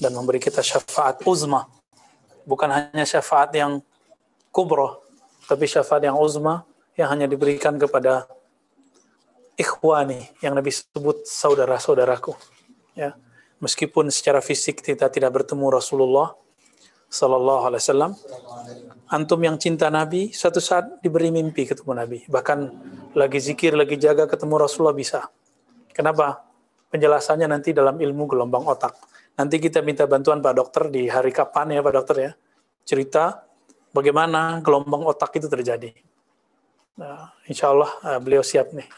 dan memberi kita syafaat uzma. Bukan hanya syafaat yang kubro, tapi syafaat yang uzma yang hanya diberikan kepada ikhwani yang Nabi sebut saudara-saudaraku. Ya. Meskipun secara fisik kita tidak bertemu Rasulullah Sallallahu Alaihi Wasallam, antum yang cinta Nabi, suatu saat diberi mimpi ketemu Nabi. Bahkan lagi zikir, lagi jaga ketemu Rasulullah bisa. Kenapa? Penjelasannya nanti dalam ilmu gelombang otak. Nanti kita minta bantuan Pak Dokter di hari kapan ya Pak Dokter ya. Cerita bagaimana gelombang otak itu terjadi. Nah, insya Allah uh, beliau siap nih.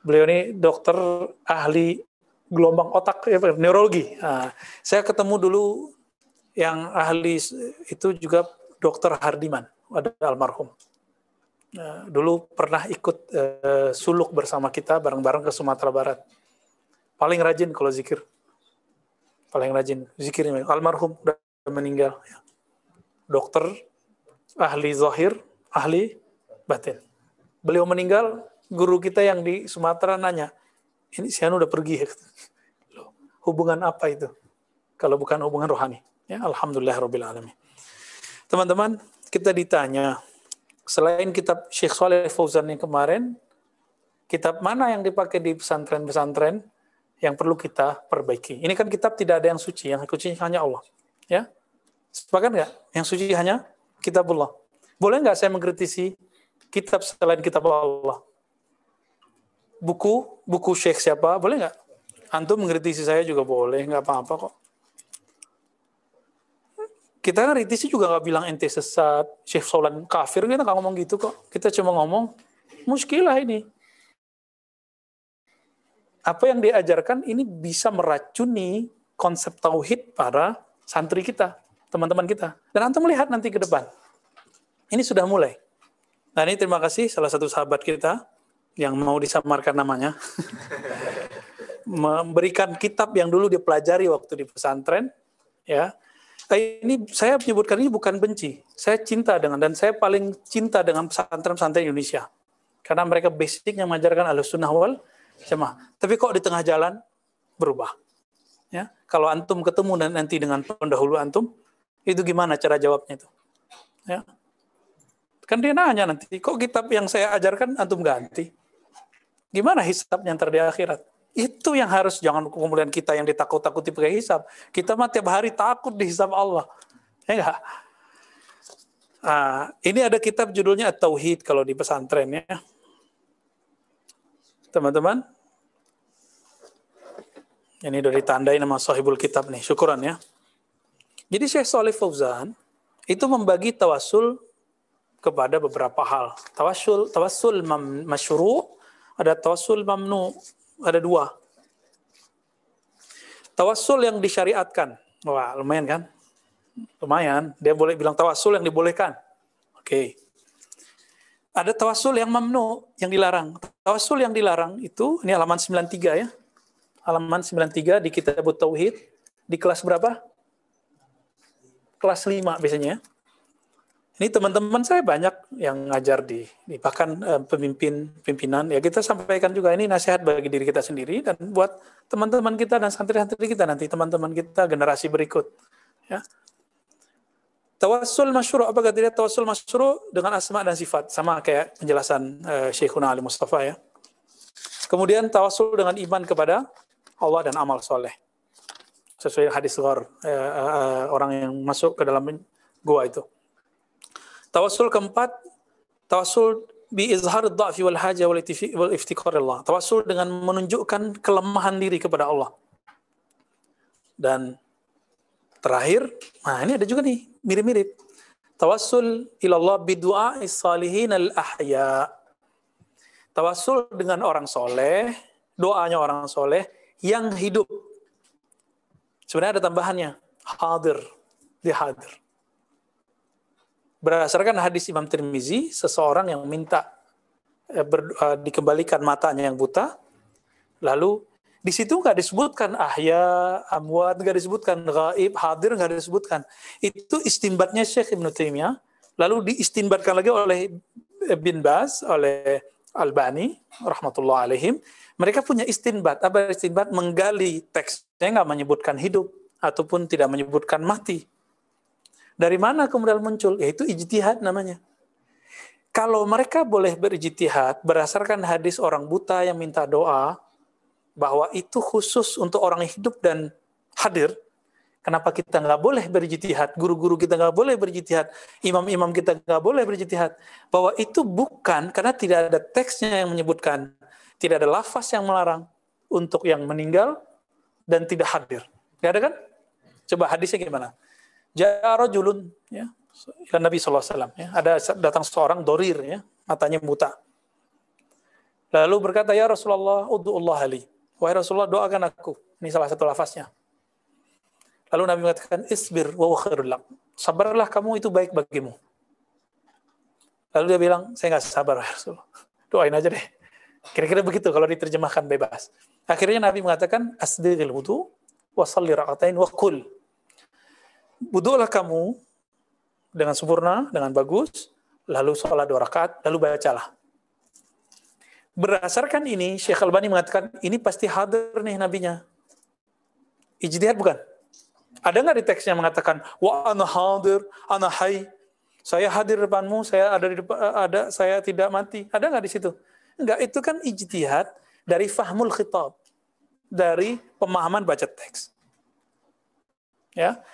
Beliau ini dokter ahli gelombang otak, ya, neurologi. Nah, saya ketemu dulu yang ahli itu juga dokter Hardiman, ada almarhum. Nah, dulu pernah ikut uh, suluk bersama kita bareng-bareng ke Sumatera Barat. Paling rajin kalau zikir. Paling rajin zikir almarhum udah meninggal. Ya. Dokter ahli zahir, ahli batin beliau meninggal, guru kita yang di Sumatera nanya, ini si Anu udah pergi ya? Hubungan apa itu? Kalau bukan hubungan rohani. Ya, Alhamdulillah Rabbil Alamin. Teman-teman, kita ditanya, selain kitab Syekh Saleh Fauzan yang kemarin, kitab mana yang dipakai di pesantren-pesantren yang perlu kita perbaiki? Ini kan kitab tidak ada yang suci, yang suci hanya Allah. Ya, Sepakat nggak? Yang suci hanya kitabullah. Boleh nggak saya mengkritisi kitab selain kitab Allah. Buku, buku Syekh siapa, boleh nggak? Antum mengkritisi saya juga boleh, nggak apa-apa kok. Kita kan kritisi juga nggak bilang ente sesat, Syekh Solan kafir, kita nggak ngomong gitu kok. Kita cuma ngomong, muskilah ini. Apa yang diajarkan ini bisa meracuni konsep tauhid para santri kita, teman-teman kita. Dan antum melihat nanti ke depan. Ini sudah mulai. Nah ini terima kasih salah satu sahabat kita yang mau disamarkan namanya. memberikan kitab yang dulu dipelajari waktu di pesantren. ya eh, Ini saya menyebutkan ini bukan benci. Saya cinta dengan, dan saya paling cinta dengan pesantren-pesantren Indonesia. Karena mereka basicnya mengajarkan al sunnah wal jamaah. Tapi kok di tengah jalan berubah. Ya, kalau antum ketemu dan nanti dengan pendahulu antum, itu gimana cara jawabnya itu? Ya, Kan dia nanya nanti, kok kitab yang saya ajarkan antum ganti? Gimana hisabnya ntar di akhirat? Itu yang harus jangan kemudian kita yang ditakut-takuti pakai hisab. Kita mah tiap hari takut di hisab Allah. Ya enggak? Nah, ini ada kitab judulnya Tauhid kalau di pesantren ya. Teman-teman. Ini udah ditandai nama sahibul kitab nih. Syukuran ya. Jadi Syekh Salih Fauzan itu membagi tawasul kepada beberapa hal. Tawassul, tawassul masyru, ada tawassul mamnu, ada dua. Tawassul yang disyariatkan. Wah, lumayan kan? Lumayan. Dia boleh bilang tawassul yang dibolehkan. Oke. Okay. Ada tawassul yang mamnu, yang dilarang. Tawassul yang dilarang itu, ini halaman 93 ya. Halaman 93 di kitab Tauhid. Di kelas berapa? Kelas 5 biasanya. Ini teman-teman saya banyak yang ngajar di, di bahkan uh, pemimpin pimpinan ya kita sampaikan juga ini nasihat bagi diri kita sendiri dan buat teman-teman kita dan santri-santri kita nanti teman-teman kita generasi berikut ya. Tawassul masyru' apa kata dia tawassul masyru' dengan asma dan sifat sama kayak penjelasan uh, Syekhuna Ali Mustafa ya. Kemudian tawassul dengan iman kepada Allah dan amal soleh sesuai hadis ghar uh, uh, orang yang masuk ke dalam gua itu. Tawasul keempat, tawasul bi izhar dha'fi wal haja wal iftikar Allah. Tawasul dengan menunjukkan kelemahan diri kepada Allah. Dan terakhir, nah ini ada juga nih, mirip-mirip. Tawassul ilallah bidu'a salihin al-ahya. Tawassul dengan orang soleh, doanya orang soleh yang hidup. Sebenarnya ada tambahannya, hadir, dia hadir. Berdasarkan hadis Imam Tirmizi, seseorang yang minta eh, ber, uh, dikembalikan matanya yang buta, lalu di situ nggak disebutkan ahya, amwat, nggak disebutkan gaib, hadir, nggak disebutkan. Itu istimbatnya Syekh Ibn Taimiyah, lalu diistimbatkan lagi oleh Bin Baz, oleh Albani, rahmatullah alaihim. Mereka punya istinbat. Apa istinbat? Menggali teksnya nggak menyebutkan hidup. ataupun tidak menyebutkan mati. Dari mana kemudian muncul? Yaitu ijtihad namanya. Kalau mereka boleh berijtihad berdasarkan hadis orang buta yang minta doa bahwa itu khusus untuk orang hidup dan hadir, Kenapa kita nggak boleh berijtihad? Guru-guru kita nggak boleh berijtihad. Imam-imam kita nggak boleh berijtihad. Bahwa itu bukan karena tidak ada teksnya yang menyebutkan. Tidak ada lafaz yang melarang untuk yang meninggal dan tidak hadir. Gak ada kan? Coba hadisnya gimana? Ja'ara julun. Ya. Nabi SAW. Ya. Ada datang seorang dorir. Ya. Matanya buta. Lalu berkata, Ya Rasulullah, udu'ullah ali. Wahai Rasulullah, doakan aku. Ini salah satu lafaznya Lalu Nabi mengatakan, isbir wa khairul Sabarlah kamu itu baik bagimu. Lalu dia bilang, saya nggak sabar ya Rasulullah. Doain aja deh. Kira-kira begitu kalau diterjemahkan bebas. Akhirnya Nabi mengatakan, asdiril wudu wa salli rakatain wa kul. Wudulah kamu dengan sempurna, dengan bagus, lalu sholat dua rakaat, lalu bacalah. Berdasarkan ini, Syekh Albani mengatakan, ini pasti hadir nih nabinya. Ijtihad bukan? Ada nggak di teksnya mengatakan wa ana hadir, ana hai. Saya hadir depanmu, saya ada di depan, ada saya tidak mati. Ada nggak di situ? Enggak, itu kan ijtihad dari fahmul khitab. Dari pemahaman baca teks. Ya.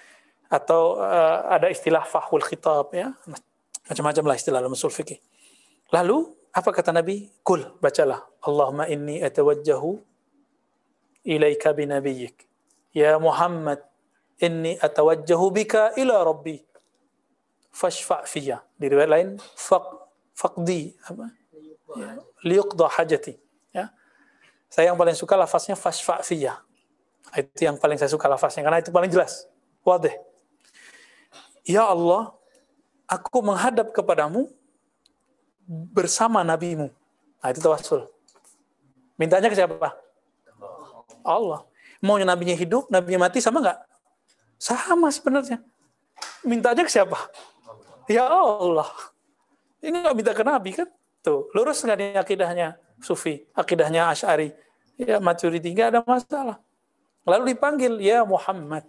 Atau uh, ada istilah fahul khitab ya. Macam-macam lah istilah dalam usul fikih. Lalu apa kata Nabi? Kul, bacalah. Allahumma inni atawajjahu ilaika binabiyyik. Ya Muhammad, inni atawajjahu bika ila rabbi. Fashfa fiyya. Di riwayat lain faq faqdi apa? Ya, hajati. Ya. Saya yang paling suka lafaznya fashfa fiyya. Itu yang paling saya suka lafaznya karena itu paling jelas. Wadih. Ya Allah aku menghadap kepadamu bersama nabimu nah itu tawassul mintanya ke siapa Allah maunya nabinya hidup nabinya mati sama nggak sama sebenarnya. Mintanya ke siapa? Ya Allah. Ini nggak minta ke Nabi kan? Tuh, lurus nggak nih akidahnya Sufi, akidahnya Ash'ari. Ya, maturity, nggak ada masalah. Lalu dipanggil, ya Muhammad.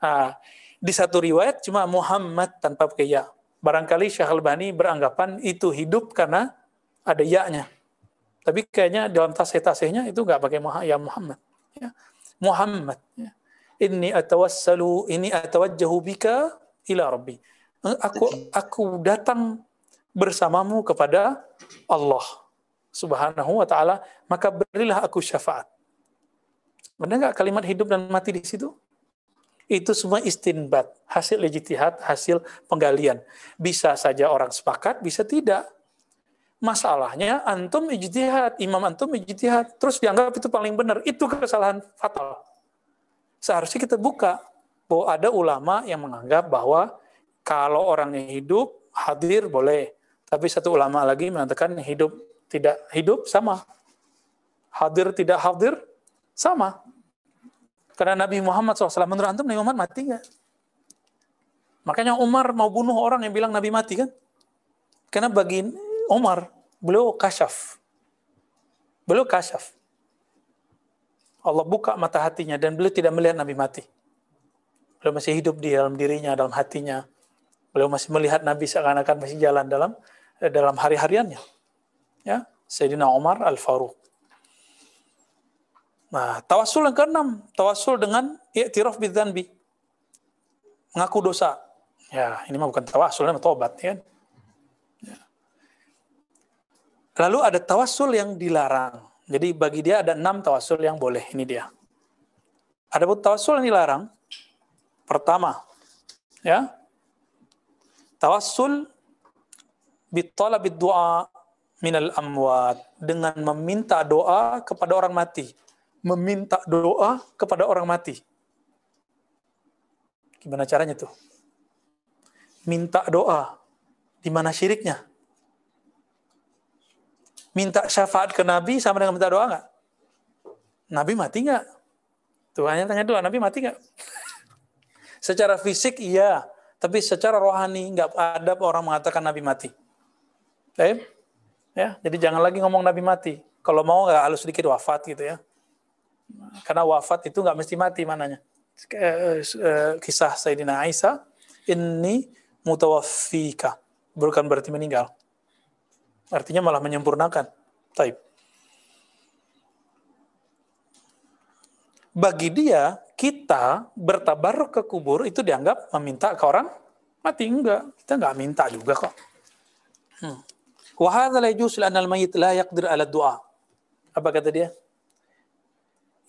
Nah, di satu riwayat cuma Muhammad tanpa pakai ya. Barangkali Syekh Al-Bani beranggapan itu hidup karena ada ya-nya. Tapi kayaknya dalam tasih-tasihnya itu nggak pakai ya Muhammad. Ya. Muhammad. Ya inni atawassalu ini atawajjahu bika ila rabbi. Aku aku datang bersamamu kepada Allah Subhanahu wa taala, maka berilah aku syafaat. Benar nggak kalimat hidup dan mati di situ? Itu semua istinbat, hasil ijtihad, hasil penggalian. Bisa saja orang sepakat, bisa tidak. Masalahnya antum ijtihad, imam antum ijtihad, terus dianggap itu paling benar. Itu kesalahan fatal seharusnya kita buka bahwa ada ulama yang menganggap bahwa kalau orangnya hidup hadir boleh, tapi satu ulama lagi mengatakan hidup tidak hidup sama, hadir tidak hadir sama. Karena Nabi Muhammad SAW menurut antum Nabi Muhammad mati nggak? Makanya Umar mau bunuh orang yang bilang Nabi mati kan? Karena bagi Umar beliau kasyaf, beliau kasyaf. Allah buka mata hatinya dan beliau tidak melihat Nabi mati. Beliau masih hidup di dalam dirinya, dalam hatinya. Beliau masih melihat Nabi seakan-akan masih jalan dalam eh, dalam hari-hariannya. Ya, Sayyidina Umar Al-Faruq. Nah, tawasul yang keenam, tawasul dengan i'tiraf bidzanbi. Mengaku dosa. Ya, ini mah bukan tawasul, ini tobat, ya. ya. Lalu ada tawasul yang dilarang. Jadi bagi dia ada enam tawasul yang boleh. Ini dia. Ada tawasul yang dilarang. Pertama, ya, tawasul bitolabid doa minal amwat dengan meminta doa kepada orang mati. Meminta doa kepada orang mati. Gimana caranya tuh? Minta doa. Di mana syiriknya? minta syafaat ke Nabi sama dengan minta doa nggak? Nabi mati nggak? Tuhannya tanya doa, Nabi mati nggak? secara fisik iya, tapi secara rohani nggak ada orang mengatakan Nabi mati. Eh? Ya, jadi jangan lagi ngomong Nabi mati. Kalau mau nggak halus sedikit wafat gitu ya. Karena wafat itu nggak mesti mati mananya. eh, eh, kisah Sayyidina Aisyah, ini mutawaffika. Bukan berarti meninggal. Artinya malah menyempurnakan. Taib. Bagi dia, kita bertabaruk ke kubur itu dianggap meminta ke orang mati. Enggak. Kita enggak minta juga kok. Hmm. Yajuz al mayyit la yaqdir ala du'a. Apa kata dia?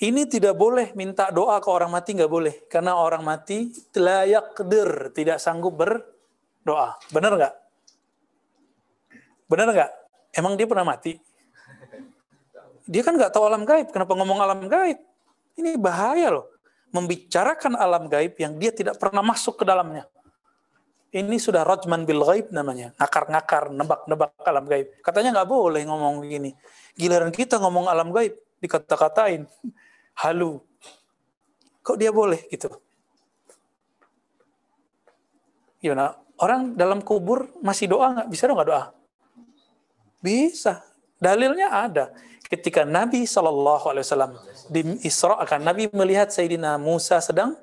Ini tidak boleh minta doa ke orang mati nggak boleh karena orang mati la yaqdir tidak sanggup berdoa. Benar nggak? Benar nggak? Emang dia pernah mati? Dia kan nggak tahu alam gaib. Kenapa ngomong alam gaib? Ini bahaya loh. Membicarakan alam gaib yang dia tidak pernah masuk ke dalamnya. Ini sudah rajman bil gaib namanya. Ngakar-ngakar, nebak-nebak alam gaib. Katanya nggak boleh ngomong begini. Giliran kita ngomong alam gaib, dikata-katain. Halu. Kok dia boleh gitu? Gimana? Orang dalam kubur masih doa nggak? Bisa dong nggak doa? Bisa. Dalilnya ada. Ketika Nabi Shallallahu Alaihi Wasallam di Isra akan Nabi melihat Sayyidina Musa sedang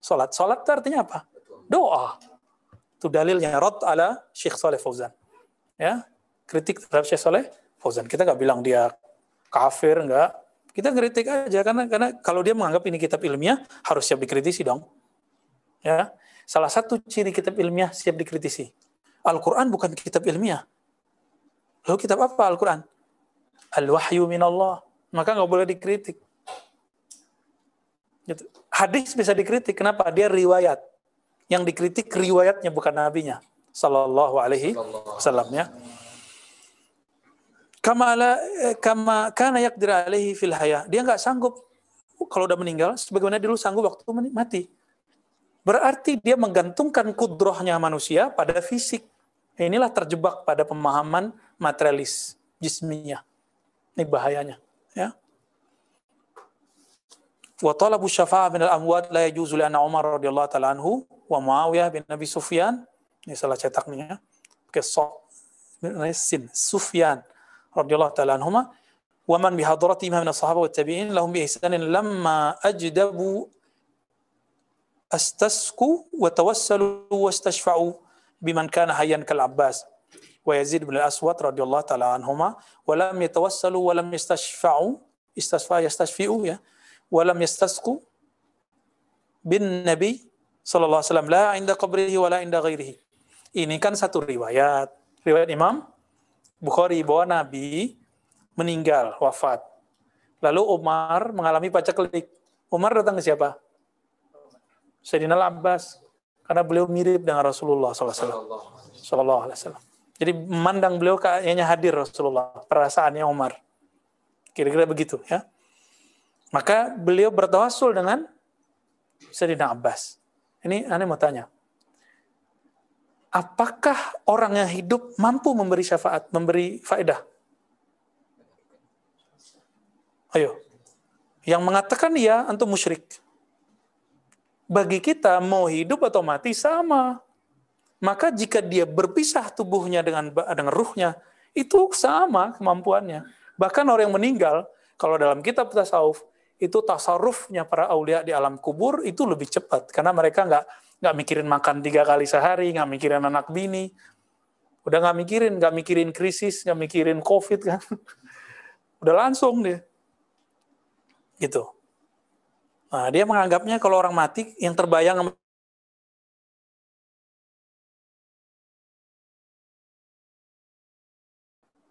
sholat. Sholat itu artinya apa? Doa. Itu dalilnya rot ala Syekh Saleh Fauzan. Ya, kritik terhadap Syekh Saleh Fauzan. Kita nggak bilang dia kafir, nggak. Kita kritik aja karena karena kalau dia menganggap ini kitab ilmiah harus siap dikritisi dong. Ya, salah satu ciri kitab ilmiah siap dikritisi. Al-Quran bukan kitab ilmiah. Lalu kitab apa Al-Quran? Al-Wahyu minallah. Maka nggak boleh dikritik. Gitu. Hadis bisa dikritik. Kenapa? Dia riwayat yang dikritik riwayatnya bukan nabinya sallallahu alaihi wasallam ya kama ala eh, kama kana yaqdir alaihi fil haya. Dia nggak sanggup. Kalau udah meninggal sebagaimana dulu sanggup waktu mati berarti dia menggantungkan kudrohnya manusia pada fisik. Inilah terjebak pada pemahaman materialis jisminya ini bahayanya ya. Wa talabu syafa'a min al-amwat la yajuzu li anna Umar radhiyallahu ta'ala anhu wa Muawiyah bin Nabi Sufyan. Ini salah cetaknya pakai so sin Sufyan radhiyallahu ta'ala anhuma wa man bi hadratihim min as-sahaba wa tabi'in lahum bi ihsanin lamma ajdabu astasku wa tawassalu wa istashfa'u biman kana hayyan kal Abbas wa Yazid bin al-Aswad radhiyallahu ta'ala anhuma wa lam yatawassalu wa lam yastashfa'u istashfa yastashfi'u ya walam yastasku bin Nabi sallallahu alaihi wasallam la inda qabrihi wala inda ghairihi. Ini kan satu riwayat. Riwayat Imam Bukhari bahwa Nabi meninggal, wafat. Lalu Umar mengalami paceklik. Umar datang ke siapa? Sayyidina Abbas. Karena beliau mirip dengan Rasulullah SAW. Jadi memandang beliau kayaknya hadir Rasulullah. Perasaannya Umar. Kira-kira begitu ya. Maka beliau bertawasul dengan Sayyidina Abbas. Ini aneh mau tanya. Apakah orang yang hidup mampu memberi syafaat, memberi faedah? Ayo. Yang mengatakan iya, untuk musyrik. Bagi kita, mau hidup atau mati sama. Maka jika dia berpisah tubuhnya dengan dengan ruhnya, itu sama kemampuannya. Bahkan orang yang meninggal, kalau dalam kitab tasawuf, itu tasarrufnya para aulia di alam kubur itu lebih cepat karena mereka nggak nggak mikirin makan tiga kali sehari, nggak mikirin anak bini, udah nggak mikirin, nggak mikirin krisis, nggak mikirin covid kan, udah langsung deh, gitu. Nah, dia menganggapnya kalau orang mati yang terbayang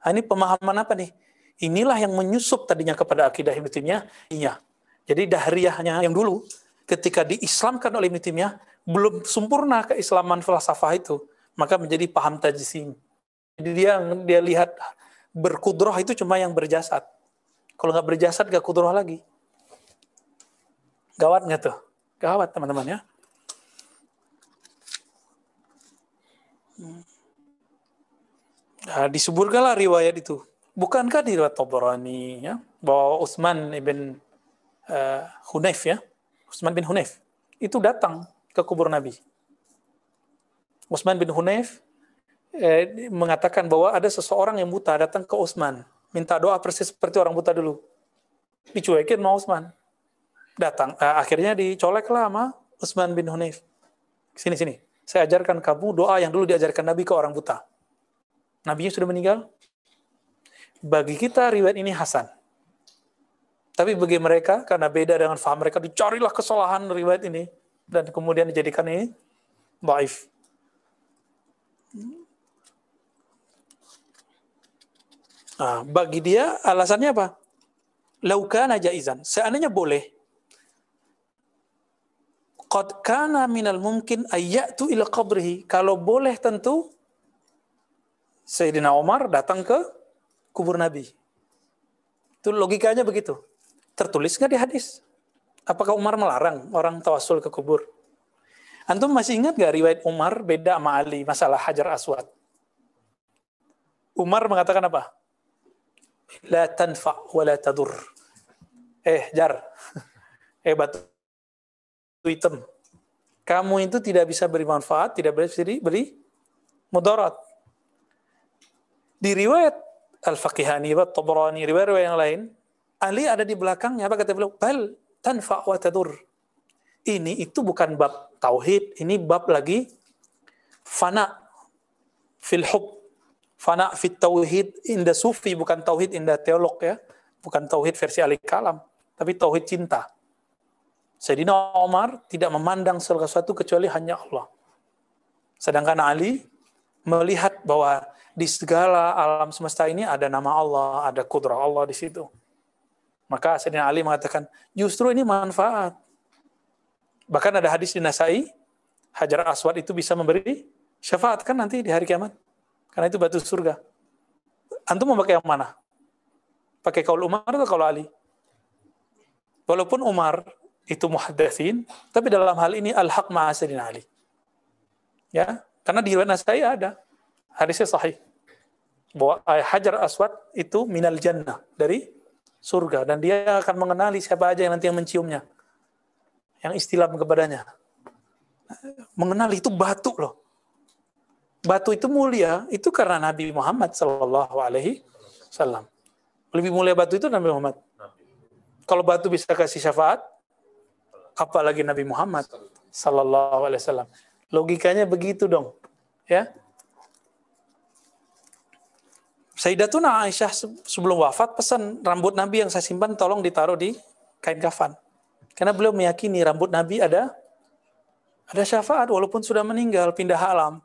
Nah, ini pemahaman apa nih? Inilah yang menyusup tadinya kepada akidah Ibn Taimiyah. Iya. Jadi dahriyahnya yang dulu ketika diislamkan oleh Ibn Taimiyah belum sempurna keislaman falsafah itu, maka menjadi paham tajsim. Jadi dia dia lihat berkudroh itu cuma yang berjasad. Kalau nggak berjasad nggak kudroh lagi. Gawat nggak tuh? Gawat teman-teman ya. Nah, disebutkanlah riwayat itu bukankah di riwayat Tabarani ya bahwa Utsman ibn uh, Hunayf ya Utsman bin Hunayf itu datang ke kubur Nabi. Utsman bin Hunayf eh, mengatakan bahwa ada seseorang yang buta datang ke Utsman minta doa persis seperti orang buta dulu. Dicuekin mau Utsman. datang uh, akhirnya dicolek lah sama Utsman bin Hunayf. Sini sini. Saya ajarkan kamu doa yang dulu diajarkan Nabi ke orang buta. Nabinya sudah meninggal. Bagi kita riwayat ini hasan. Tapi bagi mereka karena beda dengan faham mereka dicarilah kesalahan riwayat ini dan kemudian dijadikan ini baif. Nah, bagi dia alasannya apa? Laukana jaizan. Seandainya boleh. Qad kana minal mungkin ayyatu ila qabrihi. Kalau boleh tentu Sayyidina Umar datang ke kubur Nabi. Itu logikanya begitu. Tertulis nggak di hadis? Apakah Umar melarang orang tawasul ke kubur? Antum masih ingat gak riwayat Umar beda sama Ali masalah Hajar Aswad? Umar mengatakan apa? La tanfa wa la tadur. Eh, jar. Eh, batu hitam. Kamu itu tidak bisa beri manfaat, tidak bisa beri mudarat. Di riwayat Al-Faqihani, Tabrani, riwayat-riwayat yang lain, Ali ada di belakangnya, apa kata beliau? Bal tanfa wa tadur. Ini itu bukan bab tauhid, ini bab lagi fana fil hub. Fana fit tauhid inda sufi, bukan tauhid inda teolog ya. Bukan tauhid versi Ali Kalam, tapi tauhid cinta. Sayyidina Umar tidak memandang segala sesuatu kecuali hanya Allah. Sedangkan Ali melihat bahwa di segala alam semesta ini ada nama Allah, ada kudrah Allah di situ. Maka Sayyidina Ali mengatakan, justru ini manfaat. Bahkan ada hadis di Nasai, Hajar Aswad itu bisa memberi syafaat kan nanti di hari kiamat. Karena itu batu surga. Antum mau pakai yang mana? Pakai kaul Umar atau kaul Ali? Walaupun Umar itu muhaddatsin, tapi dalam hal ini al-haq ma'asidin Ali. Ya, karena di riwayat Nasai ada hadisnya sahih bahwa Hajar Aswad itu minal jannah dari surga dan dia akan mengenali siapa aja yang nanti yang menciumnya yang istilah kepadanya. Mengenal itu batu loh. Batu itu mulia, itu karena Nabi Muhammad Sallallahu Alaihi Wasallam. Lebih mulia batu itu Nabi Muhammad. Kalau batu bisa kasih syafaat, apalagi Nabi Muhammad Sallallahu Alaihi Wasallam. Logikanya begitu dong, ya. Sayyidatuna Aisyah sebelum wafat pesan rambut Nabi yang saya simpan tolong ditaruh di kain kafan. Karena beliau meyakini rambut Nabi ada ada syafaat walaupun sudah meninggal pindah alam.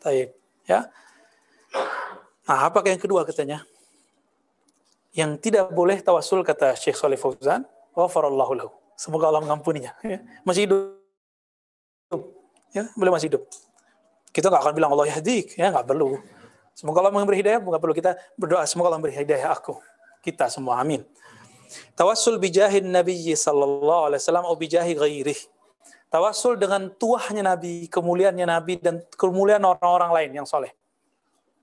Taib, ya. Nah, apakah yang kedua katanya? Yang tidak boleh tawasul kata Syekh Saleh Fauzan, ghafarallahu lahu. Semoga Allah mengampuninya. Ya. Masih hidup. Ya, beliau masih hidup. Kita nggak akan bilang Allah yahdik, ya nggak perlu. Semoga Allah memberi hidayah, nggak perlu kita berdoa semoga Allah memberi hidayah aku. Kita semua, amin. Tawassul bijahin Nabi sallallahu alaihi wasallam atau bijahi ghairih. Tawassul dengan tuahnya Nabi, kemuliaannya Nabi dan kemuliaan orang-orang lain yang soleh.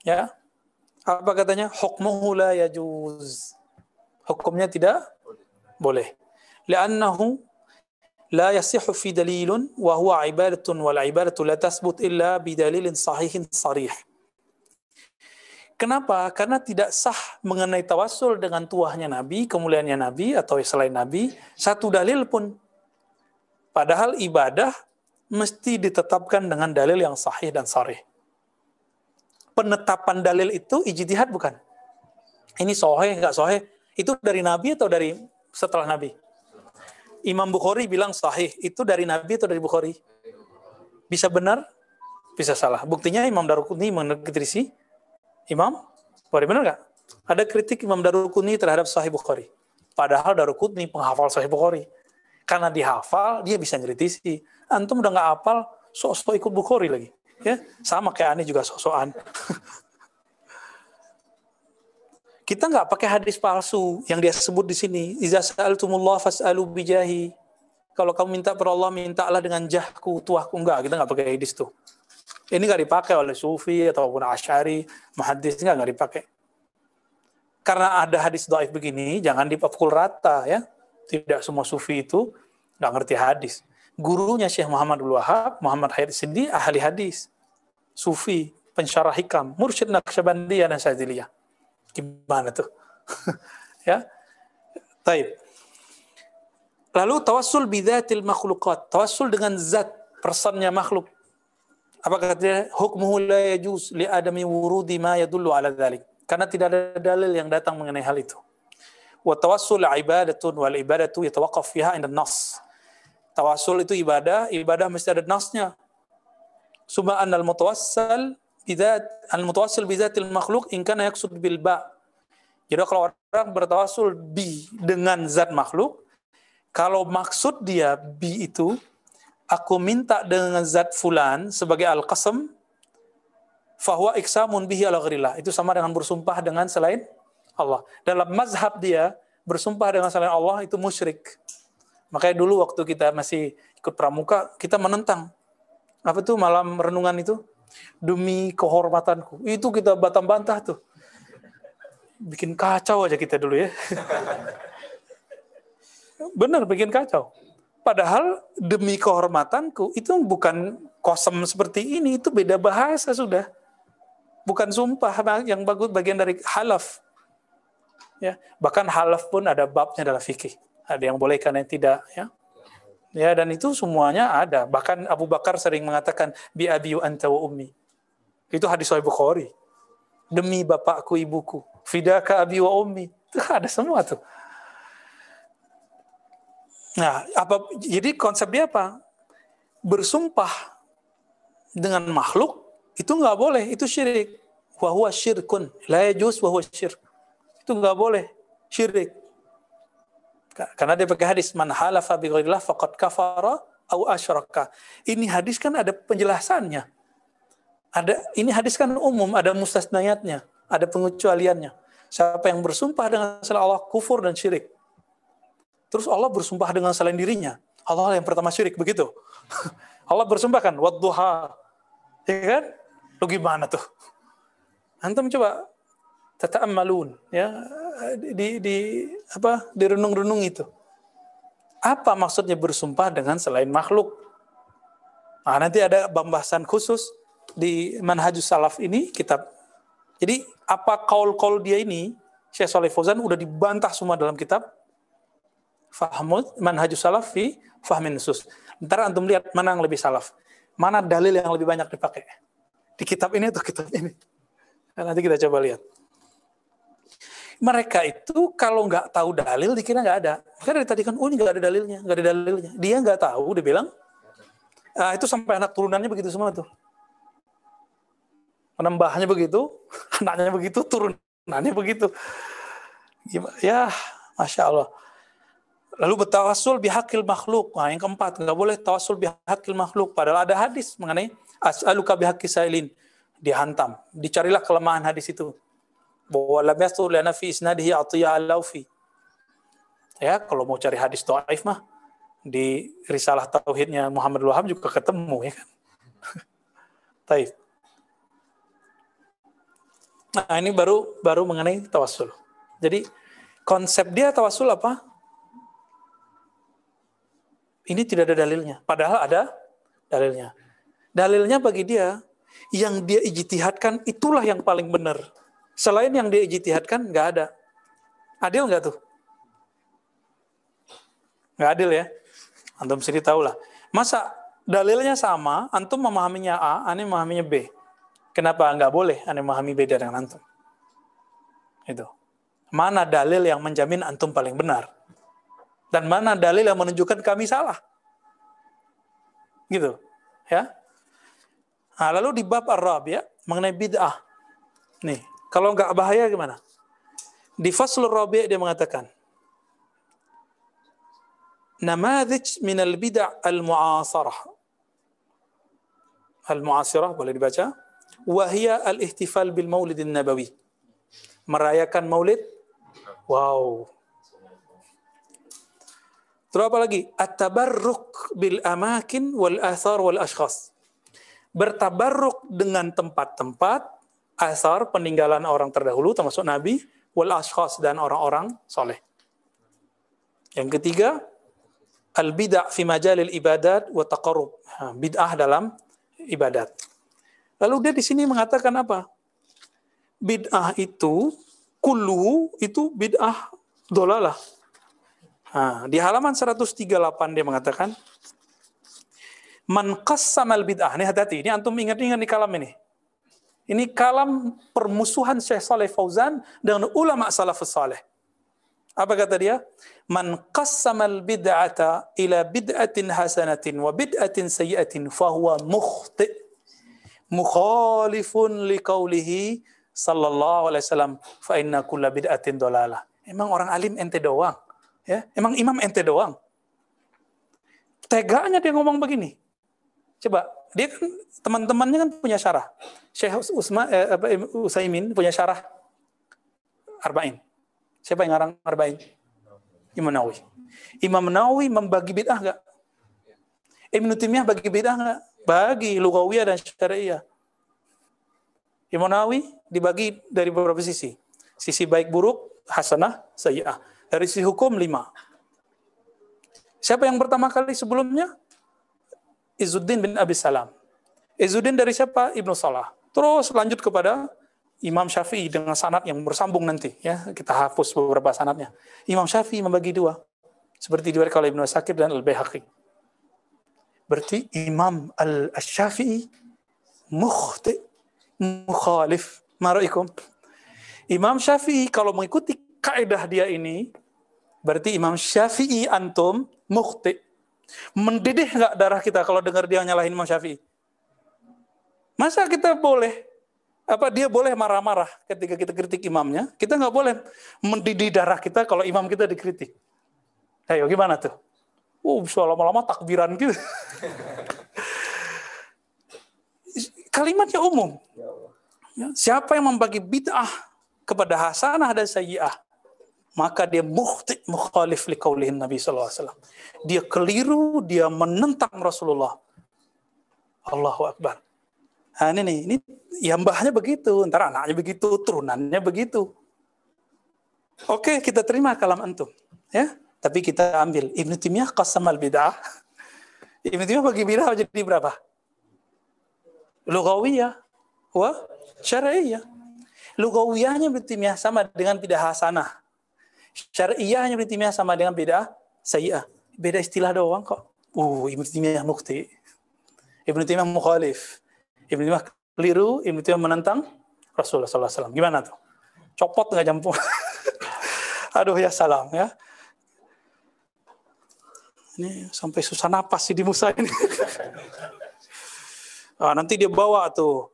Ya. Apa katanya? Hukmuhu la yajuz. Hukumnya tidak boleh. Li'annahu dalilun wa huwa ibadatun wal ibadatu la tasbut illa bidalilin sahihin sarih. Kenapa? Karena tidak sah mengenai tawasul dengan tuahnya Nabi, kemuliaannya Nabi atau selain Nabi, satu dalil pun. Padahal ibadah mesti ditetapkan dengan dalil yang sahih dan sahih. Penetapan dalil itu ijtihad bukan? Ini sahih nggak sahih? Itu dari Nabi atau dari setelah Nabi? Imam Bukhari bilang sahih. Itu dari Nabi atau dari Bukhari? Bisa benar, bisa salah. Buktinya Imam Daruqutni mengkritisi Imam Bukhari benar nggak? Ada kritik Imam Daruqutni terhadap Sahih Bukhari. Padahal Daruqutni penghafal Sahih Bukhari. Karena dihafal, dia bisa ngritisi. Antum udah nggak hafal, sok-sok ikut Bukhari lagi. Ya, sama kayak aneh juga sok-sokan. Kita nggak pakai hadis palsu yang dia sebut di sini. Iza sa'altumullah fas'alu bijahi. Kalau kamu minta per Allah, mintalah dengan jahku, tuahku. Enggak, kita nggak pakai hadis tuh. Ini nggak dipakai oleh Sufi ataupun Asyari, Muhaddis nggak dipakai. Karena ada hadis doaif begini, jangan dipukul rata ya. Tidak semua Sufi itu nggak ngerti hadis. Gurunya Syekh Muhammad Wahab, Muhammad Hayat Sindi, ahli hadis. Sufi, pensyarah hikam, mursyid Naqsyabandiyah dan Syadziliyah. Gimana tuh? ya. Taib. Lalu tawassul bidzatil makhluqat, tawassul dengan zat personnya makhluk. Apa kata hukmuhu la yajuz li adami wurudi ma yadullu ala dhalik. Karena tidak ada dalil yang datang mengenai hal itu. Wa tawassul ibadatun wal ibadatu yatawaqqaf fiha inda nas. Tawassul itu ibadah, ibadah mesti ada nasnya. Suma al mutawassal bidzat al mutawassil bidzatil makhluk in kana yaqsud bil ba. Jadi kalau orang bertawassul bi dengan zat makhluk, kalau maksud dia bi itu, aku minta dengan zat fulan sebagai al-qasam, fahuwa iksamun bihi ala gharillah. Itu sama dengan bersumpah dengan selain Allah. Dalam mazhab dia, bersumpah dengan selain Allah itu musyrik. Makanya dulu waktu kita masih ikut pramuka, kita menentang. Apa tuh malam renungan itu? Demi kehormatanku. Itu kita bantah-bantah tuh. Bikin kacau aja kita dulu ya. Benar, bikin kacau. Padahal demi kehormatanku itu bukan kosem seperti ini, itu beda bahasa sudah. Bukan sumpah yang bagus bagian dari halaf. Ya, bahkan halaf pun ada babnya dalam fikih. Ada yang boleh kan yang tidak, ya. Ya, dan itu semuanya ada. Bahkan Abu Bakar sering mengatakan bi abiyu anta wa ummi. Itu hadis Sahih Bukhari. Demi bapakku ibuku, fidaka abi wa ummi. Itu ada semua tuh. Nah, apa jadi konsep dia apa? Bersumpah dengan makhluk itu nggak boleh, itu syirik. Wahwa syirkun, la yajuz wahwa syirk. Itu nggak boleh, syirik. Karena dia pakai hadis man halafa bi ghairillah faqad kafara au asyraka. Ini hadis kan ada penjelasannya. Ada ini hadis kan umum, ada mustasnayatnya, ada pengecualiannya. Siapa yang bersumpah dengan selain Allah kufur dan syirik. Terus Allah bersumpah dengan selain dirinya. Allah yang pertama syirik, begitu. Allah bersumpah kan, wadduha. Ya kan? Lu gimana tuh? Antum coba malun ya di di apa direnung-renung itu. Apa maksudnya bersumpah dengan selain makhluk? Nah, nanti ada pembahasan khusus di Manhajus Salaf ini kitab. Jadi apa kaul-kaul dia ini Syekh Saleh Fauzan udah dibantah semua dalam kitab fahmul manhajus salaf fi fahmin nusus. Ntar antum lihat mana yang lebih salaf. Mana dalil yang lebih banyak dipakai. Di kitab ini atau kitab ini. Nah, nanti kita coba lihat. Mereka itu kalau nggak tahu dalil dikira nggak ada. Makanya dari tadi kan, oh ini nggak ada dalilnya, nggak ada dalilnya. Dia nggak tahu, dia bilang, ah, itu sampai anak turunannya begitu semua tuh. Penembahnya begitu, anaknya begitu, turunannya begitu. Ya, masya Allah. Lalu bertawasul bihakil makhluk. Nah, yang keempat, nggak boleh tawasul bihakil makhluk. Padahal ada hadis mengenai as'aluka bihaqi sailin. Dihantam. Dicarilah kelemahan hadis itu. Bahwa lam yasul lana fi isnadihi atiyah al-laufi. Ya, kalau mau cari hadis do'aif mah, di risalah tauhidnya Muhammad Wahab juga ketemu ya kan. Taif. Nah, ini baru baru mengenai tawasul. Jadi konsep dia tawasul apa? Ini tidak ada dalilnya. Padahal ada dalilnya. Dalilnya bagi dia, yang dia ijtihadkan itulah yang paling benar. Selain yang dia ijtihadkan, nggak ada. Adil nggak tuh? Nggak adil ya? Antum sendiri tahu lah. Masa dalilnya sama, antum memahaminya A, aneh memahaminya B. Kenapa nggak boleh aneh memahami beda dengan antum? Itu. Mana dalil yang menjamin antum paling benar? Dan mana dalil yang menunjukkan kami salah. Gitu. Ya. Nah, lalu di bab Arab ya, mengenai bid'ah. Nih, kalau nggak bahaya gimana? Di fasl Rabi' dia mengatakan, Namadhij min al-bid'ah al-mu'asarah. Al-mu'asirah boleh dibaca. Wahia al-ihtifal bil maulidin nabawi. Merayakan maulid. Wow, Terus apa lagi? At-tabarruk bil amakin wal athar wal ashkhas. Bertabarruk dengan tempat-tempat, asar peninggalan orang terdahulu termasuk nabi, wal ashkhas dan orang-orang soleh. Yang ketiga, al bid'ah fi majalil ibadat wa taqarrub. Bid'ah dalam ibadat. Lalu dia di sini mengatakan apa? Bid'ah itu kullu itu bid'ah dolalah Nah, di halaman 138 dia mengatakan, Man qassamal bid'ah. Ini hati-hati, ini antum ingat-ingat di kalam ini. Ini kalam permusuhan Syekh Saleh Fauzan dengan ulama salafus saleh. Apa kata dia? Man qassamal bid'ata ila bid'atin hasanatin wa bid'atin sayyi'atin fahuwa mukhti mukhalifun liqaulihi sallallahu alaihi wasallam fa inna kulla bid'atin dolalah. Emang orang alim ente doang. Ya, emang imam ente doang. Teganya dia ngomong begini. Coba, dia kan teman-temannya kan punya syarah. Syekh Usma, eh, apa, Usaimin punya syarah Arba'in. Siapa yang ngarang Arba'in? Imam Nawawi. Imam Nawawi membagi bid'ah enggak? Ibnu Taimiyah bagi bid'ah enggak? Bagi lugawiyah dan syariah. Imam Nawawi dibagi dari beberapa sisi. Sisi baik buruk, hasanah, sayyi'ah. Dari sisi hukum lima. Siapa yang pertama kali sebelumnya? Izuddin bin Abi Salam. Izuddin dari siapa? Ibnu Salah. Terus lanjut kepada Imam Syafi'i dengan sanat yang bersambung nanti. ya Kita hapus beberapa sanatnya. Imam Syafi'i membagi dua. Seperti dua oleh Ibnu Sakir dan Al-Bayhaqi. Berarti Imam Al-Syafi'i mukhti, mukhalif. Maraikum. Imam Syafi'i kalau mengikuti kaidah dia ini, berarti Imam Syafi'i antum mukhti, Mendidih nggak darah kita kalau dengar dia nyalahin Imam Syafi'i? Masa kita boleh apa dia boleh marah-marah ketika kita kritik imamnya? Kita nggak boleh mendidih darah kita kalau imam kita dikritik. Ayo gimana tuh? Uh, bisa lama-lama takbiran gitu. Kalimatnya umum. Ya, siapa yang membagi bid'ah kepada hasanah dan sayyi'ah? Maka dia mukhti mukhalif li qaulihin Nabi sallallahu alaihi wasallam. Dia keliru, dia menentang Rasulullah. Allahu akbar. Nah, ini nih, ini ya mbahnya begitu, ntar anaknya begitu, turunannya begitu. Oke, kita terima kalam antum, ya. Tapi kita ambil Ibnu Taimiyah al bid'ah. Ibnu Taimiyah bagi bid'ah jadi berapa? Lugawiyah wa syar'iyah. Lugawiyahnya Ibnu Taimiyah sama dengan tidak hasanah Syariahnya Ibn Taimiyah sama dengan beda sayyah. Beda istilah doang kok. Uh, Ibn Taimiyah mukti. Ibn Taimiyah mukhalif. Ibn Taimiyah keliru, Ibn Taimiyah menentang Rasulullah SAW. Gimana tuh? Copot nggak jampu? Aduh ya salam ya. Ini sampai susah napas sih di Musa ini. nah, nanti dia bawa tuh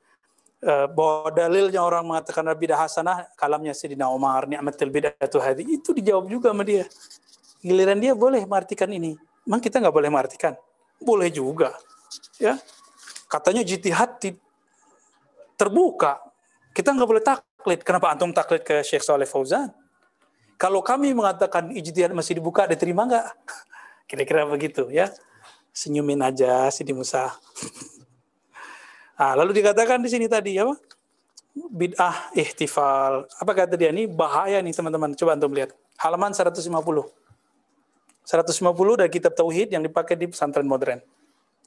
bahwa dalilnya orang mengatakan bidah hasanah, kalamnya Sayyidina Umar, ni'matul bid'atu hadi, itu dijawab juga sama dia. Giliran dia boleh mengartikan ini. Memang kita nggak boleh mengartikan? Boleh juga. Ya, Katanya jitihad terbuka. Kita nggak boleh taklid. Kenapa antum taklid ke Syekh Saleh Fauzan? Kalau kami mengatakan ijtihad masih dibuka, diterima nggak? Kira-kira begitu ya. Senyumin aja Sidi Musa. Nah, lalu dikatakan di sini tadi apa? Bid'ah ihtifal. Apa kata dia ini? Bahaya nih teman-teman. Coba antum lihat. Halaman 150. 150 dari kitab tauhid yang dipakai di pesantren modern.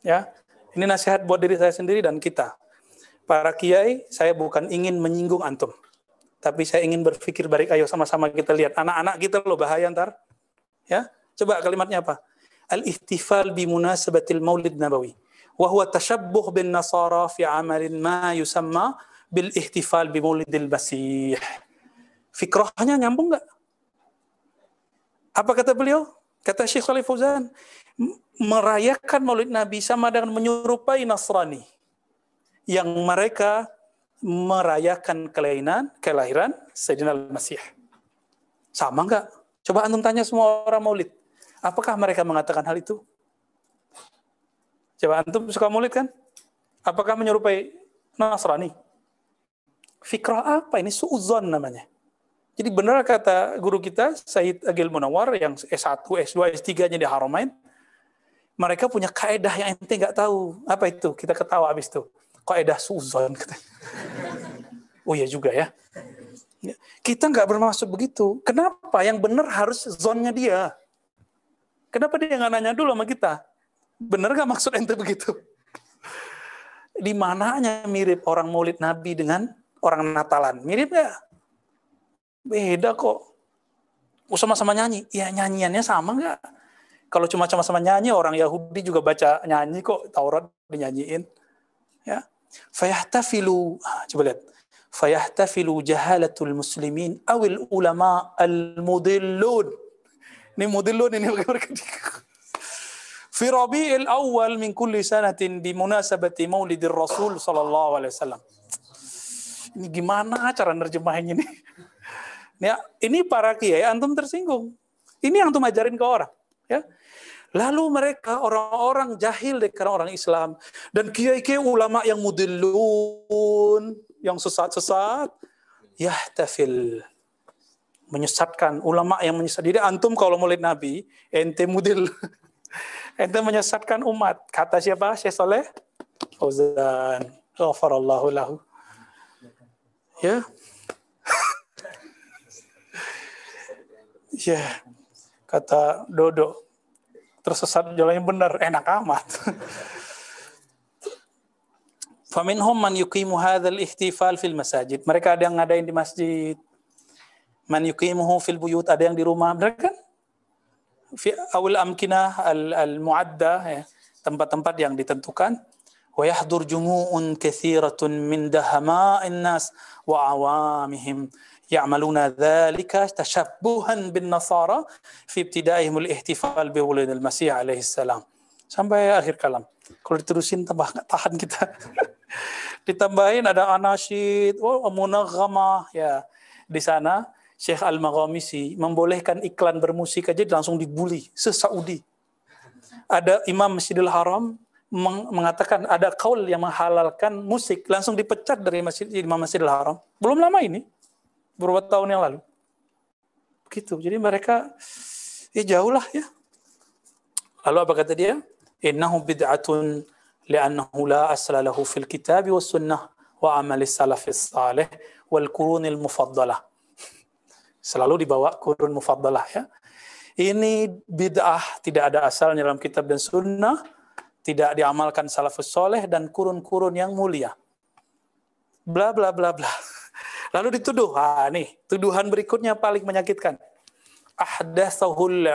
Ya. Ini nasihat buat diri saya sendiri dan kita. Para kiai, saya bukan ingin menyinggung antum. Tapi saya ingin berpikir baik. Ayo sama-sama kita lihat. Anak-anak kita loh bahaya ntar. Ya. Coba kalimatnya apa? Al-ihtifal bi munasabatil maulid nabawi وهو تشبه بالنصارى في عمل ما يسمى بالاحتفال بمولد المسيح fikrahnya nyambung nggak? Apa kata beliau? Kata Syekh Salih Fauzan, merayakan maulid Nabi sama dengan menyerupai Nasrani. Yang mereka merayakan kelahiran, kelahiran Sayyidina Al-Masih. Sama nggak? Coba antum tanya semua orang maulid. Apakah mereka mengatakan hal itu? Coba antum suka mulut kan? Apakah menyerupai Nasrani? Fikrah apa ini? Suuzon namanya. Jadi benar kata guru kita, Said Agil Munawar, yang S1, S2, S3-nya di Haramain, mereka punya kaedah yang ente nggak tahu. Apa itu? Kita ketawa habis itu. Kaedah suzon. Oh iya juga ya. Kita nggak bermaksud begitu. Kenapa? Yang benar harus zonnya dia. Kenapa dia nggak nanya dulu sama kita? Bener gak maksud ente begitu? Di mananya mirip orang maulid Nabi dengan orang Natalan? Mirip gak? Beda kok. sama-sama nyanyi. Ya nyanyiannya sama nggak? Kalau cuma sama-sama nyanyi, orang Yahudi juga baca nyanyi kok, Taurat dinyanyiin. Ya. Fayahtafilu, ah, coba lihat. Fayahtafilu jahalatul muslimin awil ulama al-mudillun. Ini mudillun ini Fi Rabi'il awal min kulli sanatin di munasabati maulidir Rasul sallallahu alaihi wasallam. Ini gimana cara nerjemahin ini? Ya, ini para kiai antum tersinggung. Ini yang antum ajarin ke orang, ya. Lalu mereka orang-orang jahil karena orang Islam dan kiai-kiai ulama yang mudillun, yang sesat-sesat, yahtafil menyesatkan ulama yang menyesat. Jadi antum kalau murid Nabi, ente mudil, ente menyesatkan umat. Kata siapa? Syekh Saleh Fauzan. Ghafarallahu lahu. Ya, Ya, kata Dodo, tersesat jalan yang benar, enak amat. Faminhum man yuqimu hadzal ihtifal fil masajid. Mereka ada yang ngadain di masjid. Man yuqimuhu fil buyut, ada yang di rumah. Mereka kan أو الأمكنة المعدة tempat-tempat yang ويحضر جموع كثيرة من دهماء الناس وعوامهم يعملون ذلك تشبها بالنصارى في ابتدائهم الاحتفال بولد المسيح عليه السلام. Sampai akhir kalam. Kalau diterusin tambah tahan kita. Ditambahin ada anasid oh, munagama ya di sana. Syekh Al-Maghamisi membolehkan iklan bermusik aja langsung dibully se-Saudi. Ada Imam Masjidil Haram mengatakan ada kaul yang menghalalkan musik langsung dipecat dari Masjid Imam Masjidil Haram. Belum lama ini beberapa tahun yang lalu. Begitu. Jadi mereka ya jauh lah ya. Lalu apa kata dia? Innahu bid'atun li'annahu la asla lahu fil kitab wa sunnah wa amali salafis salih wal qurunil mufaddalah. Selalu dibawa kurun mufaddalah ya. Ini bid'ah tidak ada asalnya dalam kitab dan sunnah, tidak diamalkan salafus soleh dan kurun-kurun yang mulia. Bla bla bla bla. Lalu dituduh. Ah, nih, tuduhan berikutnya paling menyakitkan. Ahdathahul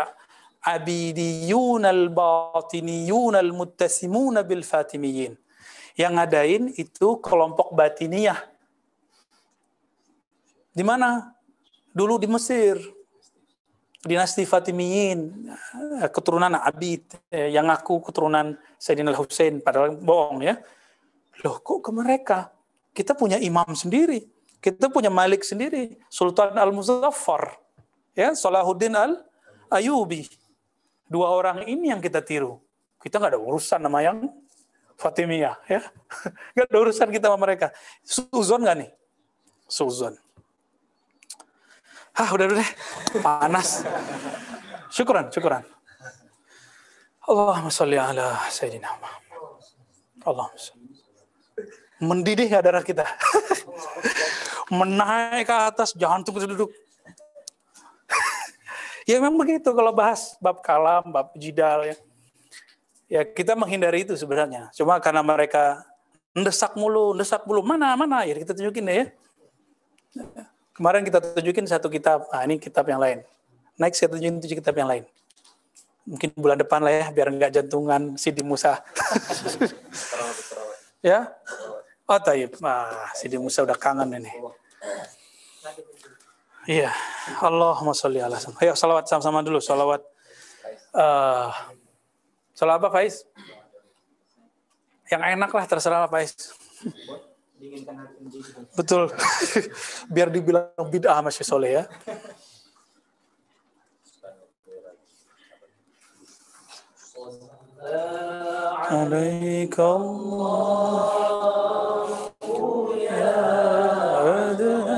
abidiyun al-batiniyun al-muttasimuna bil fatimiyin. Yang ngadain itu kelompok batiniyah. Di mana? Dulu di Mesir. Dinasti Fatimiyin, keturunan Abid, eh, yang aku keturunan Sayyidina Al-Husain, padahal bohong ya. Loh kok ke mereka? Kita punya imam sendiri kita punya Malik sendiri, Sultan Al-Muzaffar, ya, Salahuddin Al-Ayubi. Dua orang ini yang kita tiru. Kita nggak ada urusan nama yang Fatimiyah, ya. Nggak ada urusan kita sama mereka. Suzon nggak nih? Suzon. Hah, udah udah panas. Syukuran, syukuran. Allahumma salli ala Sayyidina Muhammad. Allahumma salli. Mendidih ya darah kita. menaik ke atas, jangan tunggu duduk. ya memang begitu kalau bahas bab kalam, bab jidal ya. Ya kita menghindari itu sebenarnya. Cuma karena mereka mendesak mulu, mendesak mulu, mana, mana, ya kita tunjukin deh ya. Kemarin kita tunjukin satu kitab, ah ini kitab yang lain. Next kita tunjukin tujuh kitab yang lain. Mungkin bulan depan lah ya, biar nggak jantungan Sidi Musa. ya, Oh taib, ah, Sidi Musa udah kangen ini. Iya, Allahumma sholli ala Ayo salawat sama-sama dulu, salawat. Uh, salawat apa Faiz? Yang enak lah, terserah lah Faiz. Betul. Biar dibilang bid'ah masih soleh ya. عليك الله يا عدناني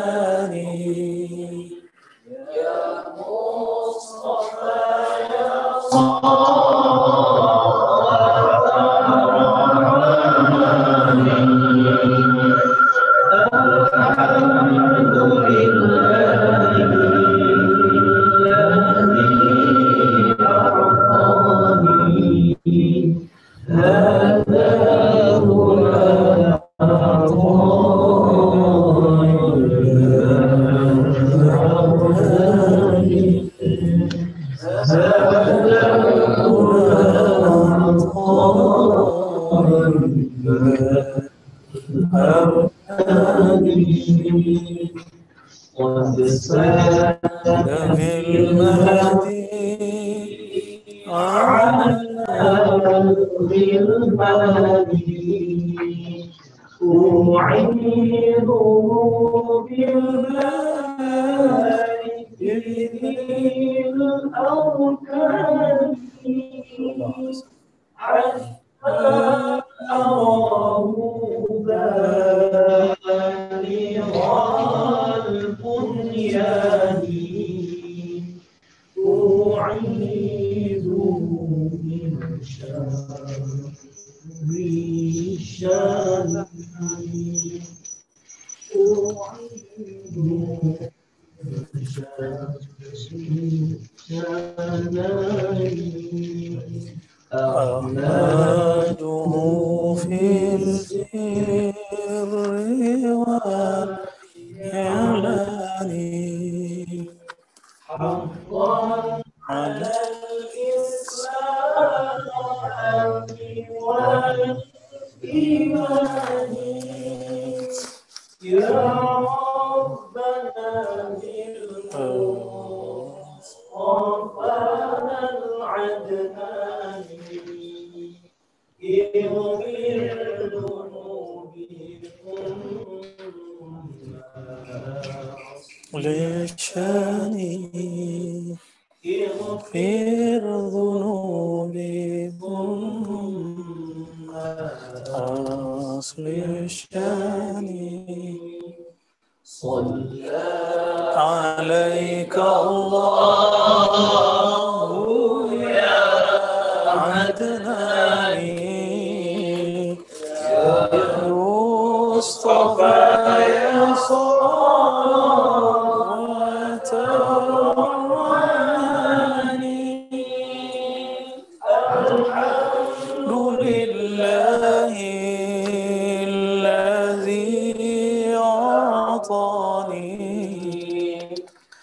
الذي أعطاني.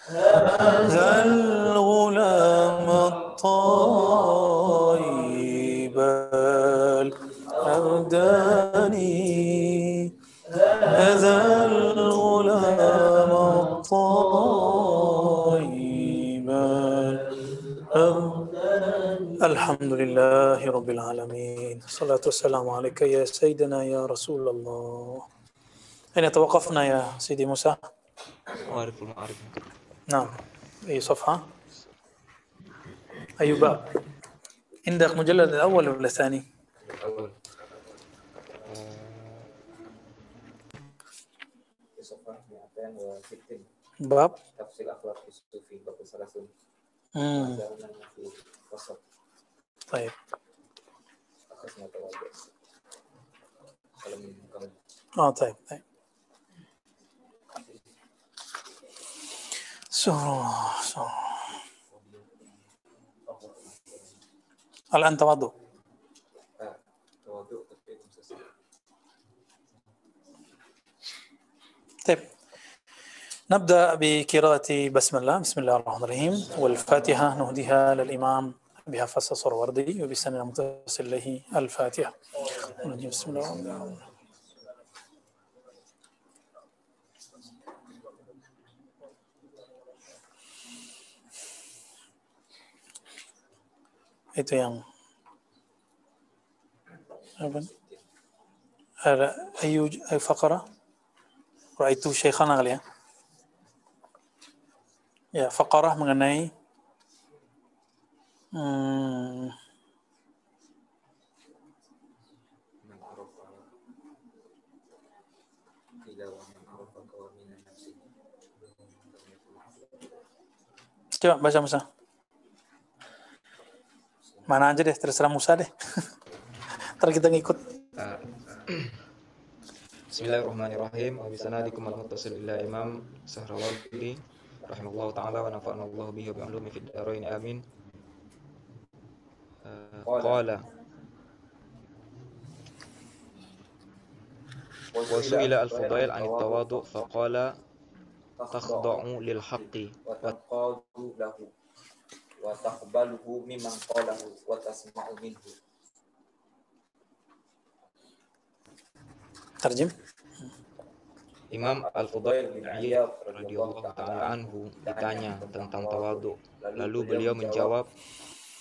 هذا الغلام الطيب الأرداني هذا الغلام الطيب الأرداني الحمد لله رب العالمين. الصلاة والسلام عليك يا سيدنا يا رسول الله أين توقفنا يا سيدي موسى؟ معرف المعارف نعم أي صفحة؟ أي باب؟ عندك مجلد الأول ولا الثاني؟ الأول صفحة 260 باب؟ تفصيل أخلاق الصوفي باب الثلاثون طيب آه طيب طيب. سورة الآن تواضع. طيب. نبدأ بقراءة بسم الله بسم الله الرحمن الرحيم. والفاتحة نهديها للإمام أبي حفص الصروردي وبسنة متصل له الفاتحة بسم الله itu yang apa ada ayu ayu faqara Raitu Syekhana kali ya. Ya, faqarah mengenai Eh, coba baca Musa. Mana aja deh, terserah Musa deh. Ntar kita ngikut. Bismillahirrahmanirrahim. Wa bisanadikum al-muttasil ila Imam Sahrawardini rahimahullahu taala wa nafa'ana Allah bihi wa bi'ulumi fid amin. قال وسئل الفضيل عن التواضع فقال تخضع للحق وتنقاد له وتقبله ممن قاله وتسمع منه Terjem. Imam Al-Fudail bin Iyad radhiyallahu taala anhu ditanya tentang tawadu. Lalu beliau menjawab,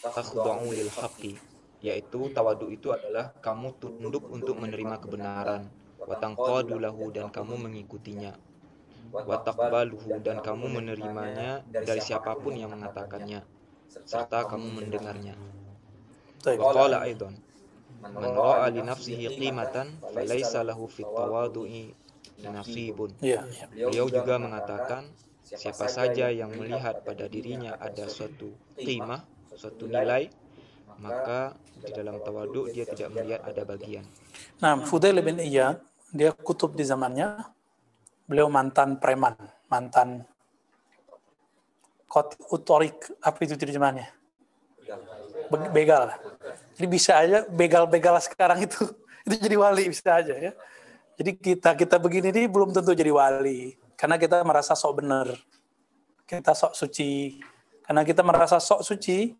"Takhda'u lil haqqi." Yaitu tawadu itu adalah kamu tunduk untuk menerima kebenaran, wa tanqadu lahu dan kamu mengikutinya, wa taqbaluhu dan kamu menerimanya dari siapa pun yang mengatakannya, serta kamu mendengarnya. Qala aidan, man ra'a li nafsihi qimatan falaysa lahu fit tawadu'i nasibun. Iya. Beliau juga mengatakan, siapa saja yang melihat pada dirinya ada suatu qimah, suatu nilai, maka di dalam tawadu dia tidak melihat ada bagian. Nah, Fudail bin Iyad, dia kutub di zamannya. Beliau mantan preman, mantan kot utorik, apa itu terjemahannya? Be- Begal. Jadi bisa aja begal-begal sekarang itu itu jadi wali bisa aja ya. Jadi kita kita begini nih belum tentu jadi wali karena kita merasa sok benar. Kita sok suci. Karena kita merasa sok suci,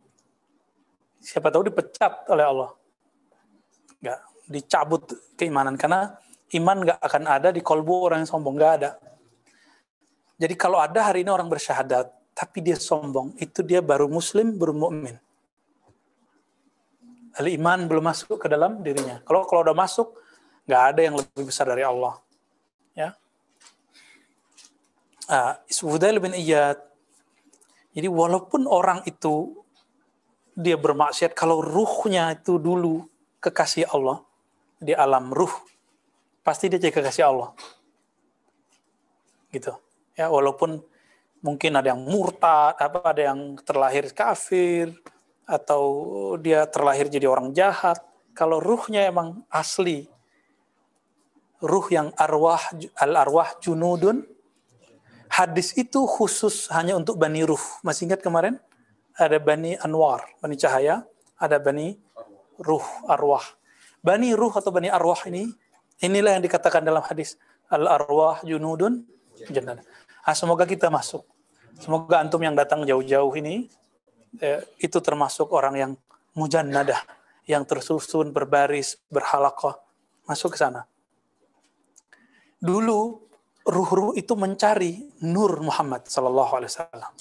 siapa tahu dipecat oleh Allah. Nggak dicabut keimanan karena iman nggak akan ada di kolbu orang yang sombong nggak ada. Jadi kalau ada hari ini orang bersyahadat tapi dia sombong, itu dia baru muslim, baru mukmin. Al iman belum masuk ke dalam dirinya. Kalau kalau udah masuk, nggak ada yang lebih besar dari Allah. Ya. Fudail bin Iyad. Jadi walaupun orang itu dia bermaksiat, kalau ruhnya itu dulu kekasih Allah di alam ruh, pasti dia jadi kekasih Allah. Gitu. Ya, walaupun mungkin ada yang murtad, apa ada yang terlahir kafir atau dia terlahir jadi orang jahat. Kalau ruhnya emang asli, ruh yang arwah al arwah junudun, hadis itu khusus hanya untuk bani ruh. Masih ingat kemarin? Ada bani anwar, bani cahaya, ada bani ruh arwah. Bani ruh atau bani arwah ini, inilah yang dikatakan dalam hadis al arwah junudun jannah. Ah, semoga kita masuk. Semoga antum yang datang jauh-jauh ini eh, itu termasuk orang yang mujannadah, yang tersusun berbaris, berhalaqah, masuk ke sana. Dulu ruh-ruh itu mencari Nur Muhammad sallallahu alaihi wasallam.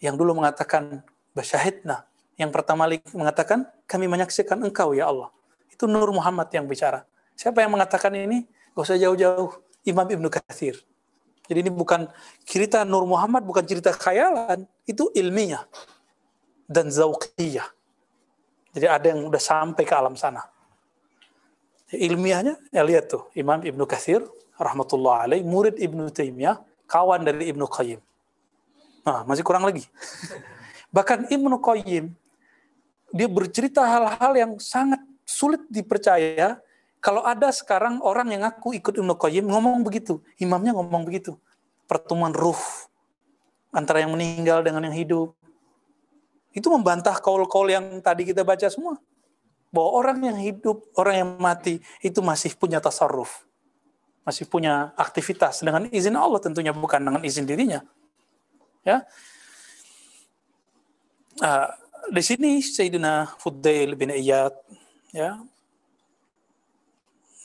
Yang dulu mengatakan basyahidna, yang pertama mengatakan kami menyaksikan engkau ya Allah. Itu Nur Muhammad yang bicara. Siapa yang mengatakan ini? Gak usah jauh-jauh. Imam Ibnu Katsir. Jadi ini bukan cerita Nur Muhammad, bukan cerita khayalan. Itu ilmiah dan zauqiyah. Jadi ada yang udah sampai ke alam sana. Ilmiahnya, ya lihat tuh. Imam Ibnu Katsir, rahmatullah alaih, murid Ibnu Taimiyah, kawan dari Ibnu Qayyim. Nah, masih kurang lagi. Bahkan Ibnu Qayyim, dia bercerita hal-hal yang sangat sulit dipercaya kalau ada sekarang orang yang ngaku ikut Ibnu Qayyim ngomong begitu, imamnya ngomong begitu. Pertemuan ruh antara yang meninggal dengan yang hidup. Itu membantah kaul-kaul yang tadi kita baca semua. Bahwa orang yang hidup, orang yang mati itu masih punya tasarruf. Masih punya aktivitas dengan izin Allah tentunya bukan dengan izin dirinya. Ya. Uh, di sini Sayyidina Fudail bin Iyad ya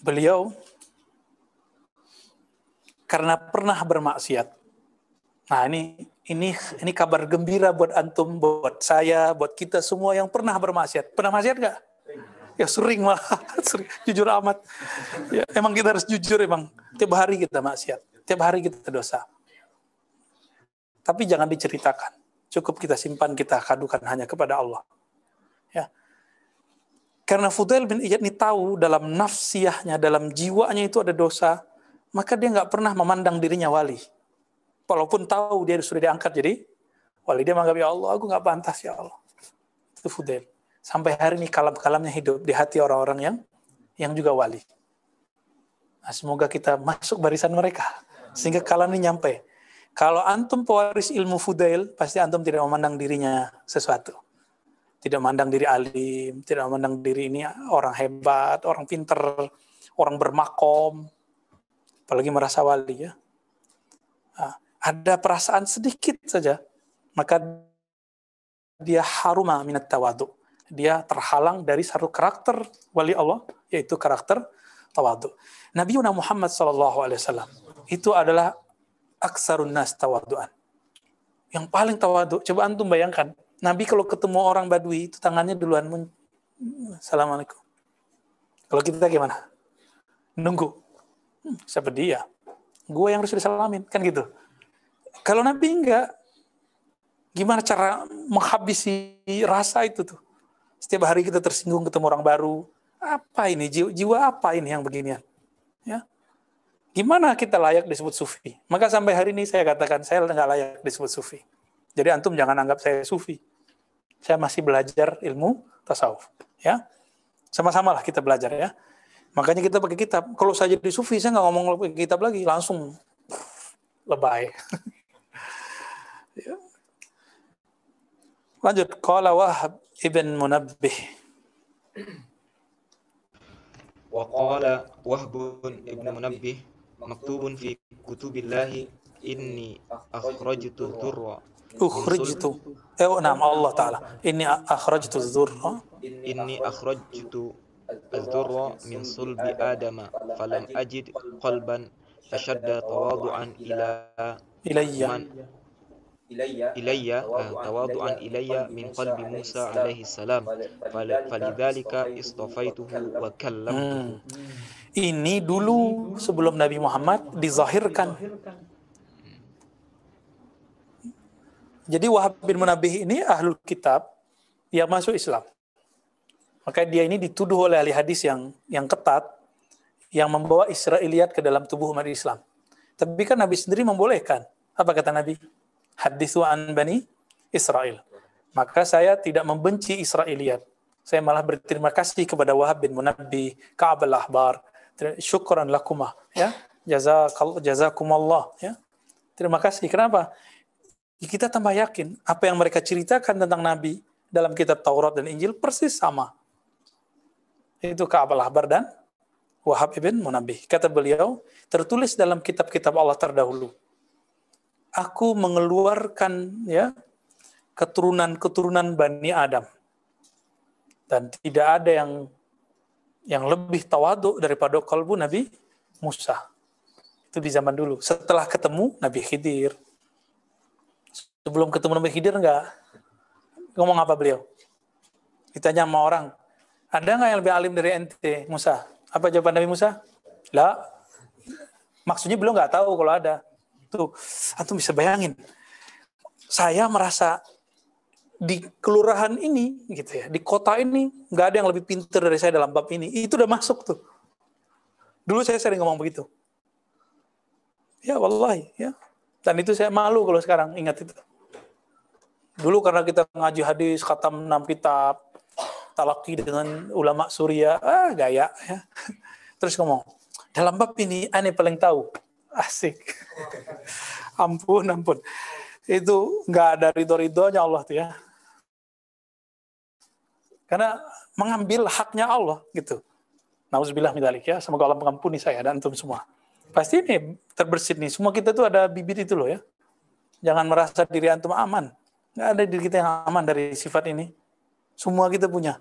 beliau karena pernah bermaksiat. Nah, ini ini ini kabar gembira buat antum, buat saya, buat kita semua yang pernah bermaksiat. Pernah maksiat nggak? Ya sering malah, sering. jujur amat. Ya, emang kita harus jujur emang. Tiap hari kita maksiat, tiap hari kita dosa. Tapi jangan diceritakan. Cukup kita simpan, kita kadukan hanya kepada Allah. Ya, karena Fudail bin Iyad ini tahu dalam nafsiyahnya, dalam jiwanya itu ada dosa, maka dia nggak pernah memandang dirinya wali. Walaupun tahu dia sudah diangkat jadi wali, dia menganggap ya Allah, aku nggak pantas ya Allah. Itu Fudail. Sampai hari ini kalam-kalamnya hidup di hati orang-orang yang yang juga wali. Nah, semoga kita masuk barisan mereka sehingga kalam ini nyampe. Kalau antum pewaris ilmu Fudail, pasti antum tidak memandang dirinya sesuatu tidak memandang diri alim, tidak memandang diri ini orang hebat, orang pinter, orang bermakom, apalagi merasa wali ya. Nah, ada perasaan sedikit saja, maka dia haruma minat tawadu. Dia terhalang dari satu karakter wali Allah, yaitu karakter tawadu. Nabi Muhammad wasallam itu adalah aksarun nas tawaduan. Yang paling tawadu. Coba antum bayangkan, Nabi kalau ketemu orang Badui itu tangannya duluan men Assalamualaikum. Kalau kita gimana? Nunggu. Hmm, siapa dia? Gue yang harus disalamin, kan gitu. Kalau Nabi enggak, gimana cara menghabisi rasa itu tuh? Setiap hari kita tersinggung ketemu orang baru. Apa ini? Jiwa, jiwa apa ini yang beginian? Ya. Gimana kita layak disebut sufi? Maka sampai hari ini saya katakan saya nggak layak disebut sufi. Jadi antum jangan anggap saya sufi. Saya masih belajar ilmu tasawuf. Ya, sama-sama lah kita belajar ya. Makanya kita pakai kitab. Kalau saya jadi sufi, saya nggak ngomong kitab lagi, langsung lebay. ya. Lanjut. Qala Wahab ibn Munabbih. وقال وهب ابن منبه مكتوب في كتب الله إني أخرجت الذر أخرجت. أو نعم الله تعالى. إني أخرجت الذر إني أخرجت الذر من صلب آدم فلم أجد قلبا أشد تواضعا إلى إلي. من إليا تواضعا إليا من قلب موسى عليه السلام فلذلك استفيته وكلمته ini dulu sebelum Nabi Muhammad dizahirkan. Jadi Wahab bin Munabih ini ahlul kitab yang masuk Islam. Maka dia ini dituduh oleh ahli hadis yang yang ketat yang membawa Israeliat ke dalam tubuh umat Islam. Tapi kan Nabi sendiri membolehkan. Apa kata Nabi? Hadithu an bani Israel. Maka saya tidak membenci Israiliyat. Saya malah berterima kasih kepada Wahab bin Munabbi, Ka'ab al-Ahbar. Syukran lakumah. Ya. Jazakal, jazakumallah. Ya. Terima kasih. Kenapa? Kita tambah yakin apa yang mereka ceritakan tentang Nabi dalam kitab Taurat dan Injil persis sama. Itu Ka'ab al-Ahbar dan Wahab ibn Munabih. Kata beliau, tertulis dalam kitab-kitab Allah terdahulu. Aku mengeluarkan ya keturunan-keturunan Bani Adam. Dan tidak ada yang yang lebih tawadu daripada kalbu Nabi Musa. Itu di zaman dulu. Setelah ketemu Nabi Khidir. Sebelum ketemu Nabi Khidir enggak? Ngomong apa beliau? Ditanya sama orang, ada nggak yang lebih alim dari ente, Musa? Apa jawaban Nabi Musa? Lah, maksudnya beliau nggak tahu kalau ada. Tuh, antum bisa bayangin. Saya merasa di kelurahan ini, gitu ya, di kota ini nggak ada yang lebih pintar dari saya dalam bab ini. Itu udah masuk tuh. Dulu saya sering ngomong begitu. Ya, wallahi, ya. Dan itu saya malu kalau sekarang ingat itu. Dulu karena kita ngaji hadis, khatam 6 kitab, talaki dengan ulama Surya, ah gaya ya. Terus ngomong, dalam bab ini aneh paling tahu. Asik. ampun, ampun. Itu nggak ada ridho-ridhonya Allah tuh ya. Karena mengambil haknya Allah gitu. Nauzubillah minalik ya. Semoga Allah mengampuni saya dan antum semua. Pasti ini terbersit nih. Semua kita tuh ada bibit itu loh ya. Jangan merasa diri antum aman. Nggak ada diri kita yang aman dari sifat ini. Semua kita punya.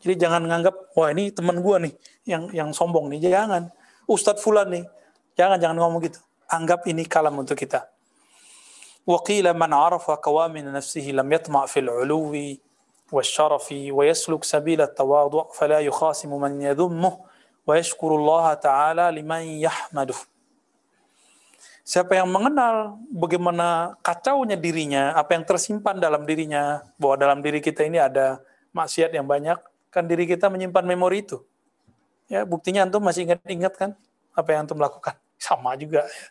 Jadi jangan menganggap, wah ini teman gua nih yang yang sombong nih. Jangan. Ustadz Fulan nih. Jangan, jangan ngomong gitu. Anggap ini kalam untuk kita. وقيل من عرف قوامن نفسه لم يطمع في العلو والشرف ويسلك سبيل التواضع فلا يخاصم من يذمه ويشكر الله تعالى لمن يحمده Siapa yang mengenal bagaimana kacaunya dirinya, apa yang tersimpan dalam dirinya, bahwa dalam diri kita ini ada maksiat yang banyak, kan diri kita menyimpan memori itu. Ya, buktinya antum masih ingat-ingat kan apa yang antum lakukan? Sama juga ya.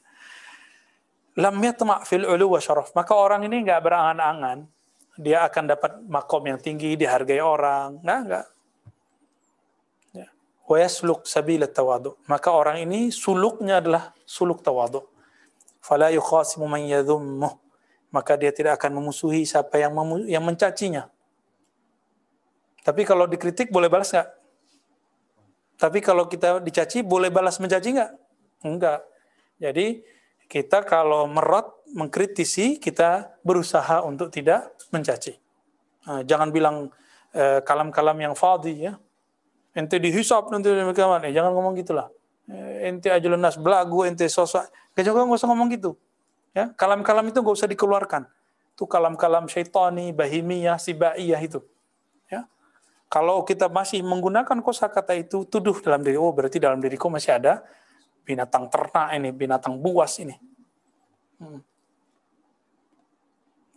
Lam yatma' fil ulu wa syaraf. Maka orang ini nggak berangan-angan dia akan dapat makom yang tinggi, dihargai orang. Nggak, nggak. Ya. Wa yasluk sabila tawadu. Maka orang ini suluknya adalah suluk tawadu fala yukhasimu man yadhummuh maka dia tidak akan memusuhi siapa yang memu- yang mencacinya tapi kalau dikritik boleh balas nggak tapi kalau kita dicaci boleh balas mencaci nggak enggak jadi kita kalau merot mengkritisi kita berusaha untuk tidak mencaci Nah, jangan bilang eh, kalam-kalam yang fadhi ya ente dihisap nanti di kiamat. Jangan ngomong gitulah. Eh, ente ajalun nas belagu, ente sosok. Gak nggak usah ngomong gitu. Ya, kalam-kalam itu nggak usah dikeluarkan. Itu kalam-kalam syaitani, bahimiyah, sibaiyah itu. Ya. Kalau kita masih menggunakan kosakata itu tuduh dalam diri, oh berarti dalam diriku masih ada binatang ternak ini, binatang buas ini. Hmm.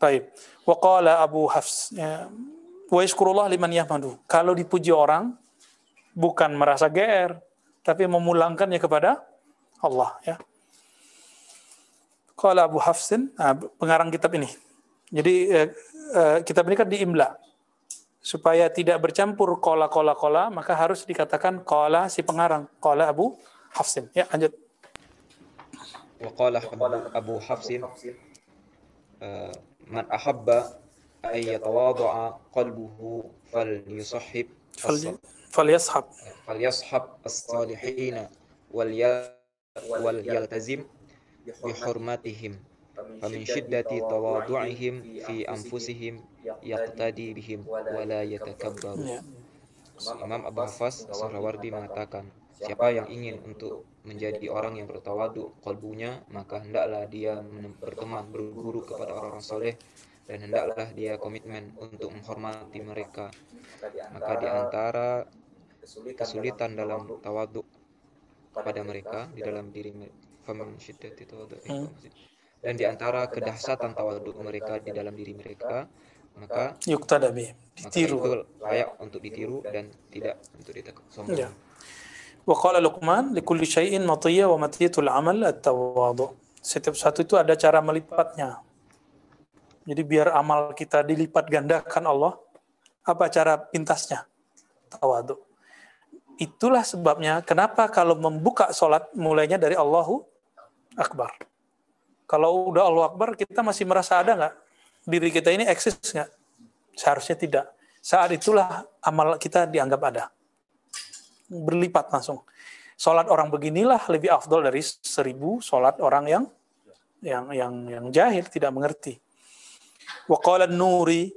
Baik. Waqala Abu Hafs. Ya. Wa yashkurullah liman yahmadu. Kalau dipuji orang, bukan merasa GR, tapi memulangkannya kepada Allah. Ya. Qala Abu Hafsin, nah, pengarang kitab ini. Jadi eh, eh, kitab ini kan diimla. Supaya tidak bercampur kola kola kola, maka harus dikatakan kola si pengarang. Kola Abu Ya, lanjut. وقال أبو حفص آه، من أحب أن يتواضع قلبه فليصحب falyashab. فليصحب الصالحين ولي- وليلتزم بحرمتهم فمن شدة تواضعهم في أنفسهم يقتدي بهم ولا يتكبر Ya. Imam Abu Hafaz Sahrawardi mengatakan, siapa yang ingin untuk menjadi orang yang bertawadu kalbunya, maka hendaklah dia berteman, berguru kepada orang-orang soleh, dan hendaklah dia komitmen untuk menghormati mereka. Maka di antara kesulitan dalam tawadu pada mereka, di dalam diri tawadu'ihim. dan di antara kedahsatan tawadu mereka di dalam diri mereka, maka Yuktada bih. maka Ditiru. itu layak untuk ditiru dan tidak untuk ditakut sombong. Ya. Wa qala Luqman likulli syai'in matiyya wa matiyatul amal at-tawadhu. Setiap satu itu ada cara melipatnya. Jadi biar amal kita dilipat gandakan Allah, apa cara pintasnya? Tawadhu. Itulah sebabnya kenapa kalau membuka sholat mulainya dari Allahu Akbar. Kalau udah Allahu Akbar kita masih merasa ada nggak? Diri kita ini eksis nggak? Seharusnya tidak. Saat itulah amal kita dianggap ada berlipat langsung. Sholat orang beginilah lebih afdol dari seribu sholat orang yang yang yang yang jahil tidak mengerti. Wa nuri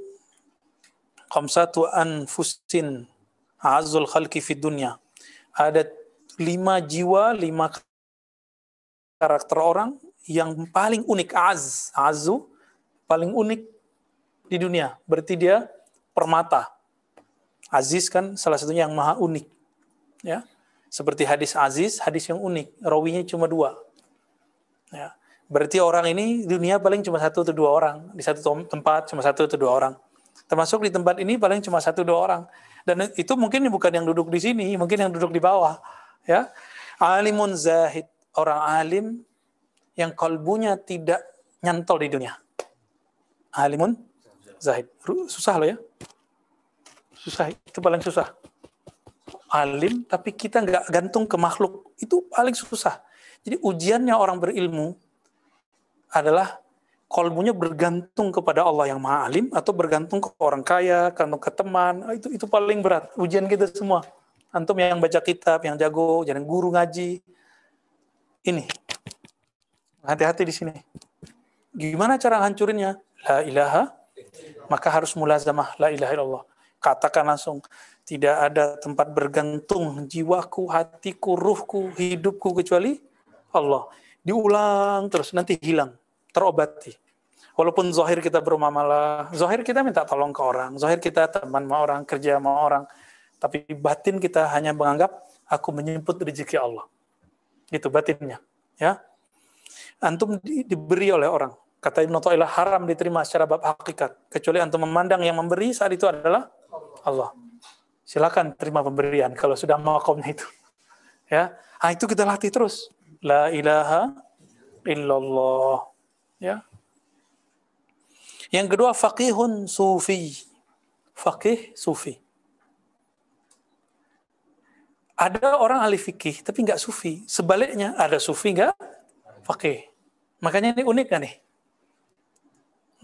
khamsatu anfusin azul khalqi fid dunya. Ada lima jiwa, lima karakter orang yang paling unik az, azu paling unik di dunia. Berarti dia permata. Aziz kan salah satunya yang maha unik ya. Seperti hadis aziz hadis yang unik. Rawinya cuma dua. Ya. Berarti orang ini dunia paling cuma satu atau dua orang. Di satu tem- tempat cuma satu atau dua orang. Termasuk di tempat ini paling cuma satu dua orang. Dan itu mungkin bukan yang duduk di sini mungkin yang duduk di bawah. Ya. Alimun zahid. Orang alim yang kalbunya tidak nyantol di dunia. Alimun zahid. Susah loh ya. Susah. Itu paling susah alim tapi kita nggak gantung ke makhluk. Itu paling susah. Jadi ujiannya orang berilmu adalah kolbunya bergantung kepada Allah yang maha alim atau bergantung ke orang kaya gantung ke teman. Itu itu paling berat. Ujian kita semua. Antum yang baca kitab yang jago jangan guru ngaji. Ini. Hati-hati di sini. Gimana cara hancurinnya la ilaha maka harus mulazamah la ilaha illallah. Katakan langsung tidak ada tempat bergantung jiwaku, hatiku, ruhku, hidupku kecuali Allah. Diulang terus nanti hilang, terobati. Walaupun zahir kita bermuamalah, zahir kita minta tolong ke orang, zahir kita teman sama orang, kerja sama orang, tapi batin kita hanya menganggap aku menyebut rezeki Allah. Gitu batinnya, ya. Antum di- diberi oleh orang. Kata Ibnu Thaillah haram diterima secara bab hakikat kecuali antum memandang yang memberi saat itu adalah Allah silakan terima pemberian kalau sudah makomnya itu. Ya, ah itu kita latih terus. La ilaha illallah. Ya. Yang kedua faqihun sufi. Faqih sufi. Ada orang ahli fikih tapi nggak sufi. Sebaliknya ada sufi nggak faqih. Makanya ini unik kan nih.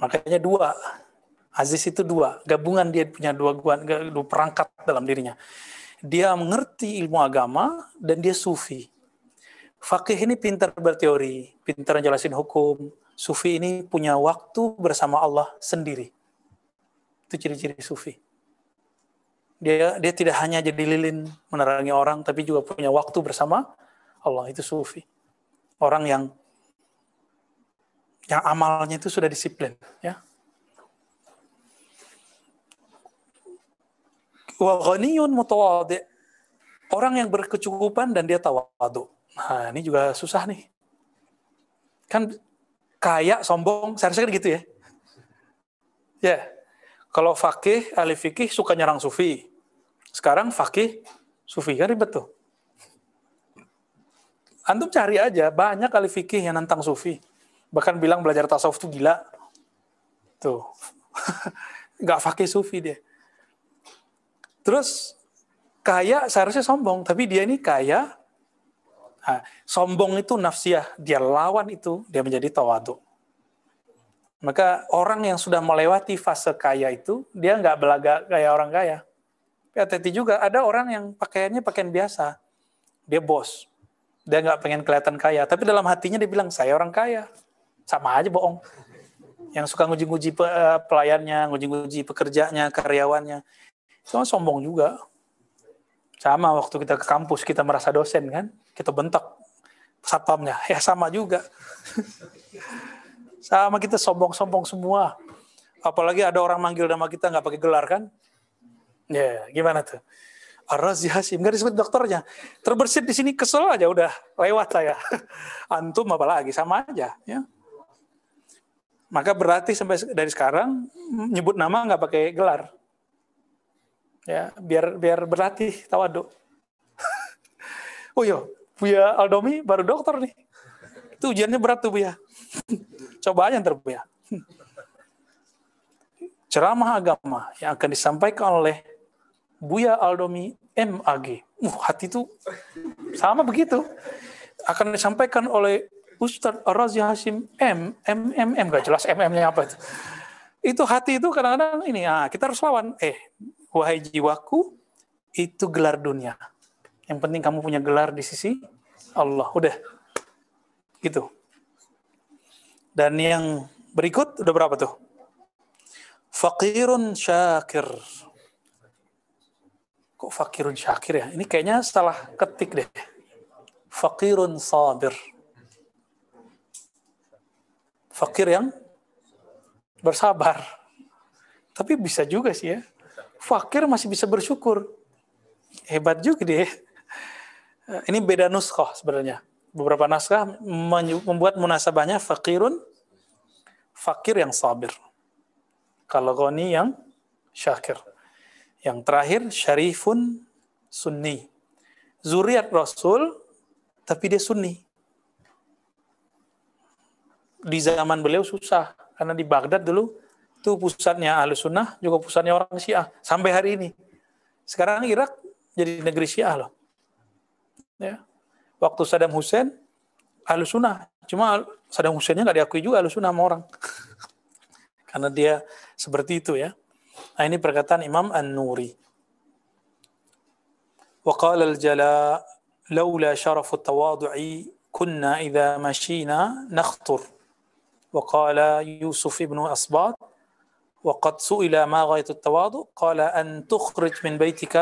Makanya dua. Aziz itu dua, gabungan dia punya dua, dua perangkat dalam dirinya. Dia mengerti ilmu agama dan dia sufi. Fakih ini pintar berteori, pintar jelasin hukum. Sufi ini punya waktu bersama Allah sendiri. Itu ciri-ciri sufi. Dia dia tidak hanya jadi lilin menerangi orang, tapi juga punya waktu bersama Allah. Itu sufi. Orang yang yang amalnya itu sudah disiplin, ya. Wa ghaniyun mutawadhi. Orang yang berkecukupan dan dia tawadu. Nah, ini juga susah nih. Kan kaya, sombong, seharusnya kan gitu ya. Ya. Kalau fakih, ahli fikih suka nyerang sufi. Sekarang fakih, sufi kan ribet tuh. Antum cari aja, banyak ahli fikih yang nantang sufi. Bahkan bilang belajar tasawuf itu gila. Tuh. Nggak fakih sufi dia. Terus kaya seharusnya sombong, tapi dia ini kaya. Nah, sombong itu nafsiyah, dia lawan itu, dia menjadi tawadu. Maka orang yang sudah melewati fase kaya itu, dia nggak belaga kayak orang kaya. Hati-hati juga, ada orang yang pakaiannya pakaian biasa. Dia bos. Dia nggak pengen kelihatan kaya. Tapi dalam hatinya dia bilang, saya orang kaya. Sama aja bohong. Yang suka nguji-nguji eh, pelayannya, nguji-nguji pekerjanya, karyawannya. Itu sombong juga. Sama waktu kita ke kampus, kita merasa dosen kan, kita bentak satpamnya, ya sama juga. sama kita sombong-sombong semua. Apalagi ada orang manggil nama kita nggak pakai gelar kan? Ya, gimana tuh? Ar-Razi Hasim, nggak disebut dokternya. Terbersit di sini kesel aja udah lewat saya. Antum apalagi sama aja, ya. Maka berarti sampai dari sekarang nyebut nama nggak pakai gelar ya biar biar berlatih tawadu oh iya Buya Aldomi baru dokter nih. Itu ujiannya berat tuh Buya. Coba aja ntar Buya. Ceramah agama yang akan disampaikan oleh Buya Aldomi MAG uh hati itu sama begitu. Akan disampaikan oleh Ustadz Razi Hashim M M M M. Gak jelas M M-nya apa itu. Itu hati itu kadang-kadang ini ah kita harus lawan. Eh wahai jiwaku, itu gelar dunia. Yang penting kamu punya gelar di sisi Allah. Udah. Gitu. Dan yang berikut udah berapa tuh? Fakirun syakir. Kok fakirun syakir ya? Ini kayaknya salah ketik deh. Fakirun sabir. Fakir yang bersabar. Tapi bisa juga sih ya fakir masih bisa bersyukur. Hebat juga dia. Ini beda nuskah sebenarnya. Beberapa naskah membuat munasabahnya fakirun, fakir yang sabir. Kalau goni yang syakir. Yang terakhir syarifun sunni. Zuriat Rasul, tapi dia sunni. Di zaman beliau susah. Karena di Baghdad dulu itu pusatnya ahlu sunnah, juga pusatnya orang syiah. Sampai hari ini. Sekarang Irak jadi negeri syiah loh. Ya. Waktu Saddam Hussein, ahlu sunnah. Cuma Saddam Husseinnya nggak diakui juga ahlu sunnah sama orang. Karena dia seperti itu ya. Nah ini perkataan Imam An-Nuri. وقال الجلاء لولا شرف التواضع كنا إذا مشينا نخطر وقال يوسف ابن أصباط وقد سئل ما غاية التواضع؟ قال أن تخرج من بيتك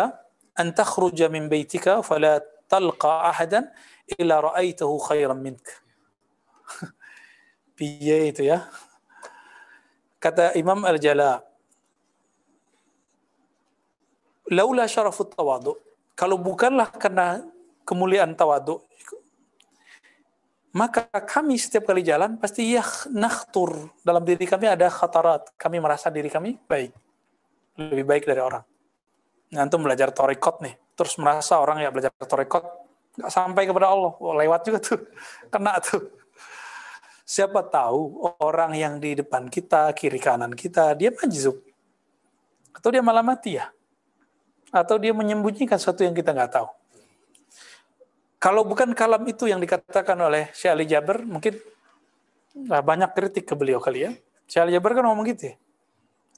أن تخرج من بيتك فلا تلقى أحدا إلا رأيته خيرا منك. بييت يا. كتا إمام الجلاء لولا شرف التواضع. Kalau bukanlah karena kemuliaan tawadu maka kami setiap kali jalan pasti nakhtur dalam diri kami ada khatarat. Kami merasa diri kami baik. Lebih baik dari orang. Nanti belajar torikot nih. Terus merasa orang ya belajar torikot nggak sampai kepada Allah. Oh, lewat juga tuh. Kena tuh. Siapa tahu orang yang di depan kita kiri kanan kita dia majzub. Atau dia malah mati ya? Atau dia menyembunyikan sesuatu yang kita nggak tahu kalau bukan kalam itu yang dikatakan oleh Syekh Ali Jaber, mungkin nah, banyak kritik ke beliau kali ya. Syekh Ali Jaber kan ngomong gitu ya.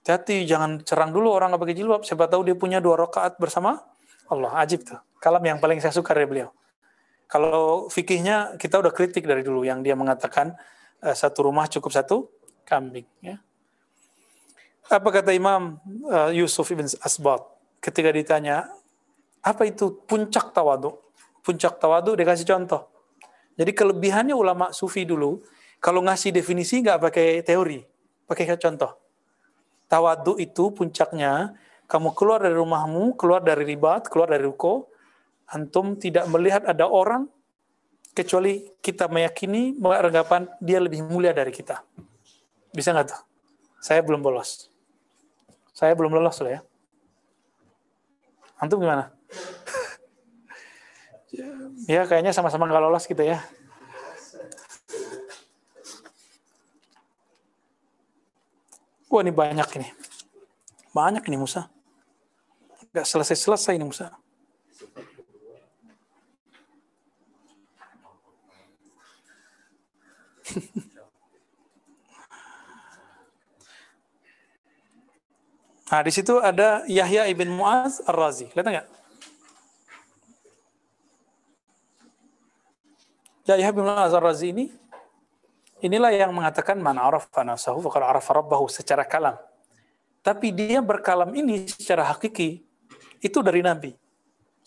Hati jangan cerang dulu orang nggak pakai jilbab. Siapa tahu dia punya dua rakaat bersama Allah. Ajib tuh. Kalam yang paling saya suka dari beliau. Kalau fikihnya kita udah kritik dari dulu yang dia mengatakan uh, satu rumah cukup satu kambing. Ya. Apa kata Imam uh, Yusuf ibn Asbat ketika ditanya apa itu puncak tawadu? Puncak tawadu dikasih contoh. Jadi kelebihannya ulama sufi dulu kalau ngasih definisi nggak pakai teori, pakai contoh. Tawadu itu puncaknya kamu keluar dari rumahmu, keluar dari ribat, keluar dari ruko, antum tidak melihat ada orang kecuali kita meyakini beranggapan dia lebih mulia dari kita. Bisa nggak tuh? Saya belum bolos. Saya belum lolos loh ya. Antum gimana? Ya kayaknya sama-sama nggak lolos gitu ya. Wah ini banyak ini. Banyak ini Musa. Gak selesai-selesai ini Musa. Nah, di situ ada Yahya ibn Muaz Ar-Razi. Lihat nggak? Yahya ibn Muaz Ar-Razi ini inilah yang mengatakan man arafa nafsahu faqad arafa rabbahu secara kalam. Tapi dia berkalam ini secara hakiki itu dari Nabi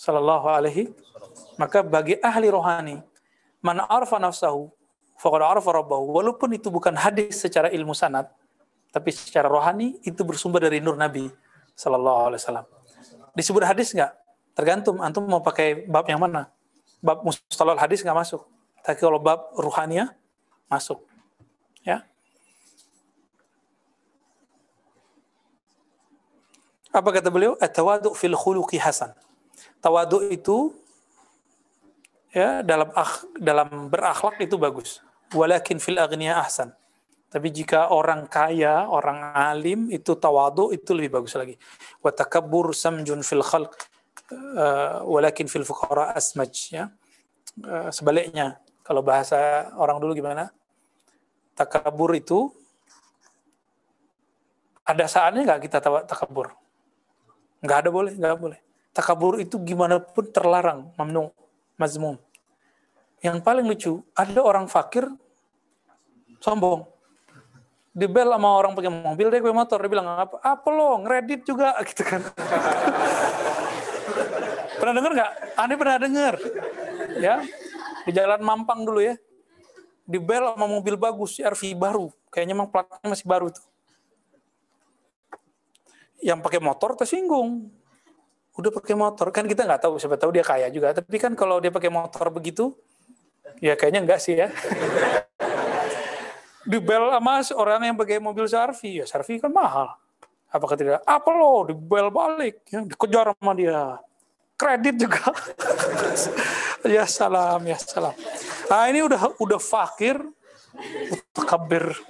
sallallahu alaihi maka bagi ahli rohani man arafa nafsahu faqad arafa rabbahu walaupun itu bukan hadis secara ilmu sanad tapi secara rohani itu bersumber dari nur Nabi Sallallahu Alaihi Wasallam. Disebut hadis nggak? Tergantung antum mau pakai bab yang mana. Bab mustalal hadis nggak masuk. Tapi kalau bab ruhania masuk. Ya. Apa kata beliau? At-tawadu fil khuluqi hasan. Tawadu itu ya dalam akh, dalam berakhlak itu bagus. Walakin fil aghniya ahsan tapi jika orang kaya, orang alim itu tawadu itu lebih bagus lagi. Wa takabbur samjun fil khalq uh, walakin fil fuqara asmaj ya. Uh, sebaliknya kalau bahasa orang dulu gimana? Takabur itu ada saatnya nggak kita takabur? Nggak ada boleh, nggak boleh. Takabur itu gimana pun terlarang, mamnu, mazmum. Yang paling lucu, ada orang fakir sombong di bel sama orang pakai mobil dia pakai motor dia bilang apa apa lo ngeredit juga gitu kan pernah dengar nggak Anda pernah dengar ya di jalan Mampang dulu ya. Di bel sama mobil bagus RV baru. Kayaknya memang platnya masih baru itu yang pakai motor tersinggung. Udah pakai motor. Kan kita nggak tahu siapa tahu dia kaya juga. Tapi kan kalau dia pakai motor begitu ya kayaknya enggak sih ya. Dibel sama orang yang pakai mobil Sarvi ya Sarvi kan mahal. Apakah tidak apa lo? Dibel balik. Ya dikejar sama dia kredit juga ya salam ya salam nah ini udah udah fakir kabir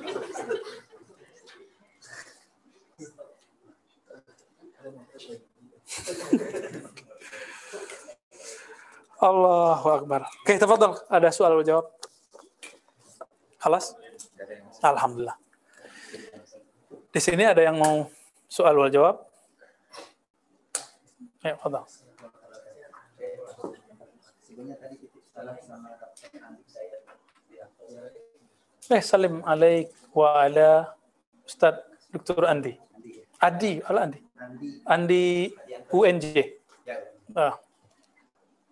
Allahu Akbar. Oke, tafadhol. Ada soal jawab? Halas? Alhamdulillah. Di sini ada yang mau soal jawab? Ya, fadal. Eh, salim alaik wa ala Ustaz Dr. Andi. Adi, ala Andi. Andi UNJ. Ah.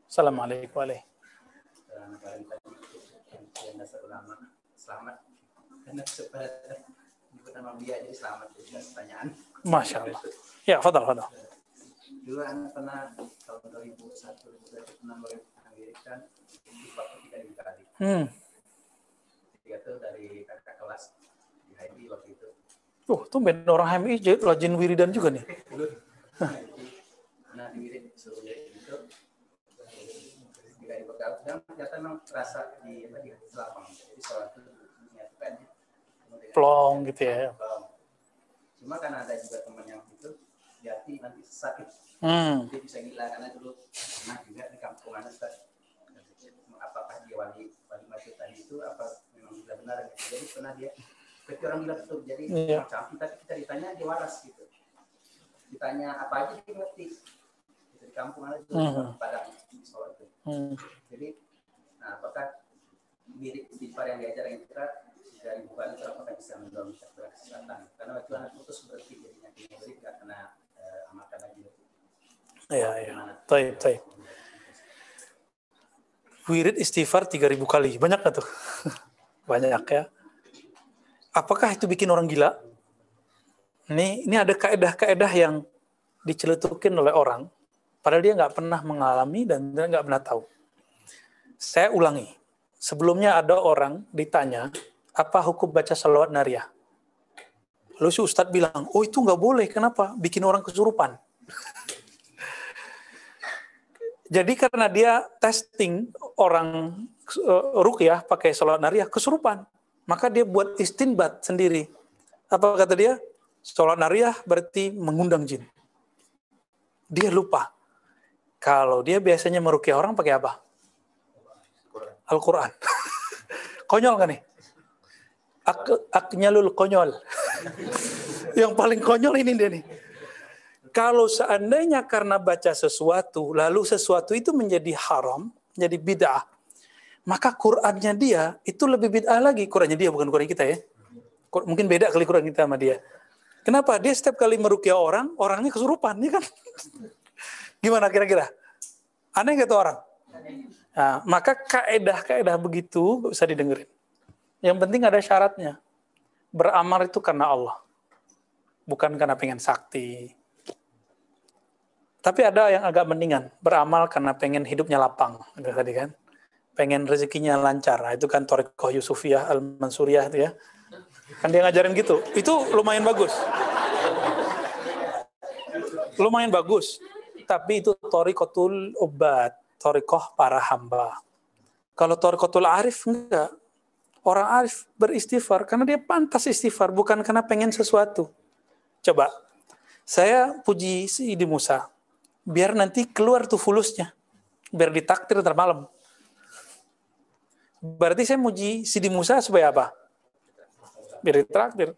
Assalamualaikum warahmatullahi Selamat jadi pertanyaan. Masya Allah. Ya, fadal, fadal. Dulu anak pernah tahun 2001, 2006 Amerika di ketika di Bali. Hmm. Ketika itu dari kakak kelas di HMI waktu itu. Tuh ben orang HMI rajin wiridan juga nih. Nah, di wirid suruh jadi itu ketika di bekal dan ternyata memang terasa di apa di selapang. Jadi sholat itu menyatukannya plong gitu ya. Cuma karena ada juga teman yang itu jati nanti sakit. Hmm. Dia bisa gila karena dulu pernah juga di kampung anak. Apakah dia wali wali masjid tadi itu apa memang sudah benar? Jadi pernah dia seperti orang gila betul. Jadi Iya. macam kita kita ditanya dia waras gitu. Ditanya apa aja dia ngerti. Gitu, di kampung anak itu Mhm. pada di sholat itu. Hmm. Jadi, nah apakah mirip istighfar yang diajar yang kita dari bukan itu apakah bisa mendorong kesehatan? Karena waktu anak putus berarti jadinya jadi nggak kena eh, amalkan lagi. Ya, ya. Taib, taib. Wirid istighfar 3000 kali. Banyak nggak tuh? Banyak ya. Apakah itu bikin orang gila? Ini, ini ada kaedah-kaedah yang diceletukin oleh orang, padahal dia nggak pernah mengalami dan dia nggak pernah tahu. Saya ulangi. Sebelumnya ada orang ditanya, apa hukum baca salawat nariyah? Lalu si Ustadz bilang, oh itu nggak boleh, kenapa? Bikin orang kesurupan. Jadi karena dia testing orang uh, rukyah pakai sholat nariyah kesurupan, maka dia buat istinbat sendiri. Apa kata dia? Sholat nariyah berarti mengundang jin. Dia lupa. Kalau dia biasanya merukyah orang pakai apa? Al-Quran. konyol kan nih? Ak aknyalul konyol. Yang paling konyol ini dia nih kalau seandainya karena baca sesuatu, lalu sesuatu itu menjadi haram, menjadi bid'ah, maka Qur'annya dia itu lebih bid'ah lagi. Qur'annya dia bukan Qur'an kita ya. Mungkin beda kali Qur'an kita sama dia. Kenapa? Dia setiap kali merukyah orang, orangnya kesurupan, ya kan? Gimana kira-kira? Aneh gak tuh orang? Nah, maka kaedah-kaedah begitu gak usah didengerin. Yang penting ada syaratnya. Beramal itu karena Allah. Bukan karena pengen sakti, tapi ada yang agak mendingan, beramal karena pengen hidupnya lapang, itu tadi kan. Pengen rezekinya lancar. Nah, itu kan Torikoh Yusufiyah Al-Mansuriyah itu ya. Kan dia ngajarin gitu. Itu lumayan bagus. Lumayan bagus. Tapi itu Torikotul Ubat, Torikoh para hamba. Kalau Torikotul Arif enggak. Orang Arif beristighfar karena dia pantas istighfar, bukan karena pengen sesuatu. Coba, saya puji si Idi Musa biar nanti keluar tuh fulusnya. Biar ditakdir ntar berarti saya muji Sidi Musa supaya apa? Biar ditraktir.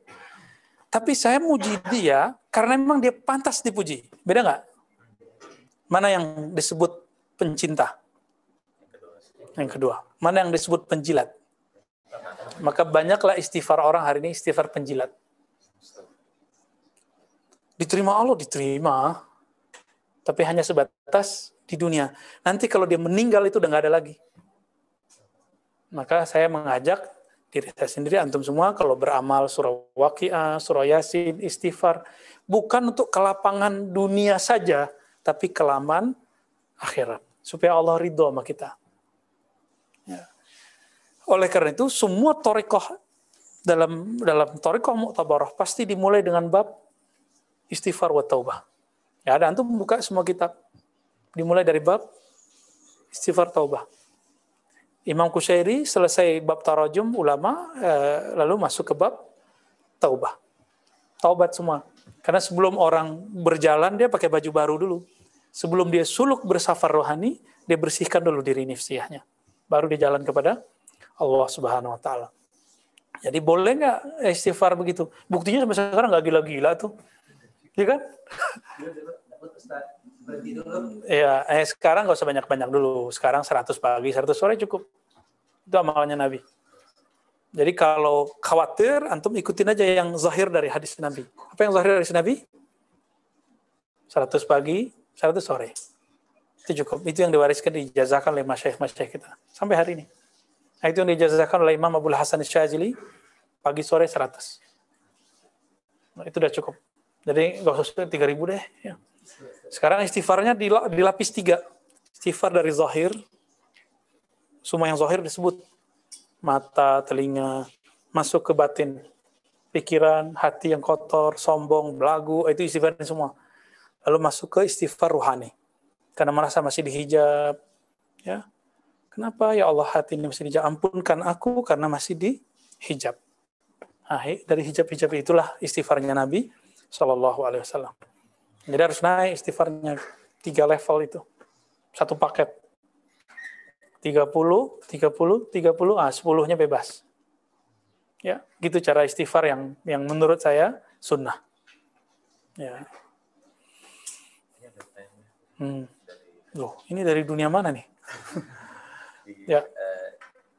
Tapi saya muji dia karena memang dia pantas dipuji. Beda nggak? Mana yang disebut pencinta? Yang kedua. Mana yang disebut penjilat? Maka banyaklah istighfar orang hari ini istighfar penjilat. Diterima Allah diterima tapi hanya sebatas di dunia. Nanti kalau dia meninggal itu udah nggak ada lagi. Maka saya mengajak diri saya sendiri, antum semua, kalau beramal surah waqiah, surah yasin, istighfar, bukan untuk kelapangan dunia saja, tapi kelaman akhirat. Supaya Allah ridho sama kita. Ya. Oleh karena itu, semua torikoh dalam dalam torikoh mu'tabarah pasti dimulai dengan bab istighfar wa taubah. Ya, ada antum buka semua kitab. Dimulai dari bab istighfar taubah. Imam Kusyairi selesai bab tarajum ulama eh, lalu masuk ke bab taubah. Taubat semua. Karena sebelum orang berjalan dia pakai baju baru dulu. Sebelum dia suluk bersafar rohani, dia bersihkan dulu diri nifsiyahnya. Baru dia jalan kepada Allah Subhanahu wa taala. Jadi boleh nggak istighfar begitu? Buktinya sampai sekarang nggak gila-gila tuh. Iya kan? Iya, eh sekarang nggak usah banyak-banyak dulu. Sekarang 100 pagi, 100 sore cukup. Itu amalannya Nabi. Jadi kalau khawatir, antum ikutin aja yang zahir dari hadis Nabi. Apa yang zahir dari hadis Nabi? 100 pagi, 100 sore. Itu cukup. Itu yang diwariskan dijazakan oleh masyayikh-masyayikh kita. Sampai hari ini. Nah, itu yang dijazakan oleh Imam Abdul Hasan Syazili, pagi sore 100. Nah, itu udah cukup. Jadi nggak usah tiga ribu deh. Ya. Sekarang istighfarnya dilapis tiga. Istighfar dari zahir, semua yang zahir disebut mata, telinga, masuk ke batin, pikiran, hati yang kotor, sombong, belagu, itu istighfarnya semua. Lalu masuk ke istighfar ruhani. Karena merasa masih dihijab. Ya. Kenapa ya Allah hati ini masih dihijab? Ampunkan aku karena masih dihijab. Nah, dari hijab-hijab itulah istighfarnya Nabi Shallallahu Alaihi Wasallam. Jadi harus naik istighfarnya tiga level itu, satu paket. 30, 30, 30, ah 10-nya bebas. Ya, gitu cara istighfar yang yang menurut saya sunnah. Ya. Hmm. Loh, ini dari dunia mana nih? ya. Eh,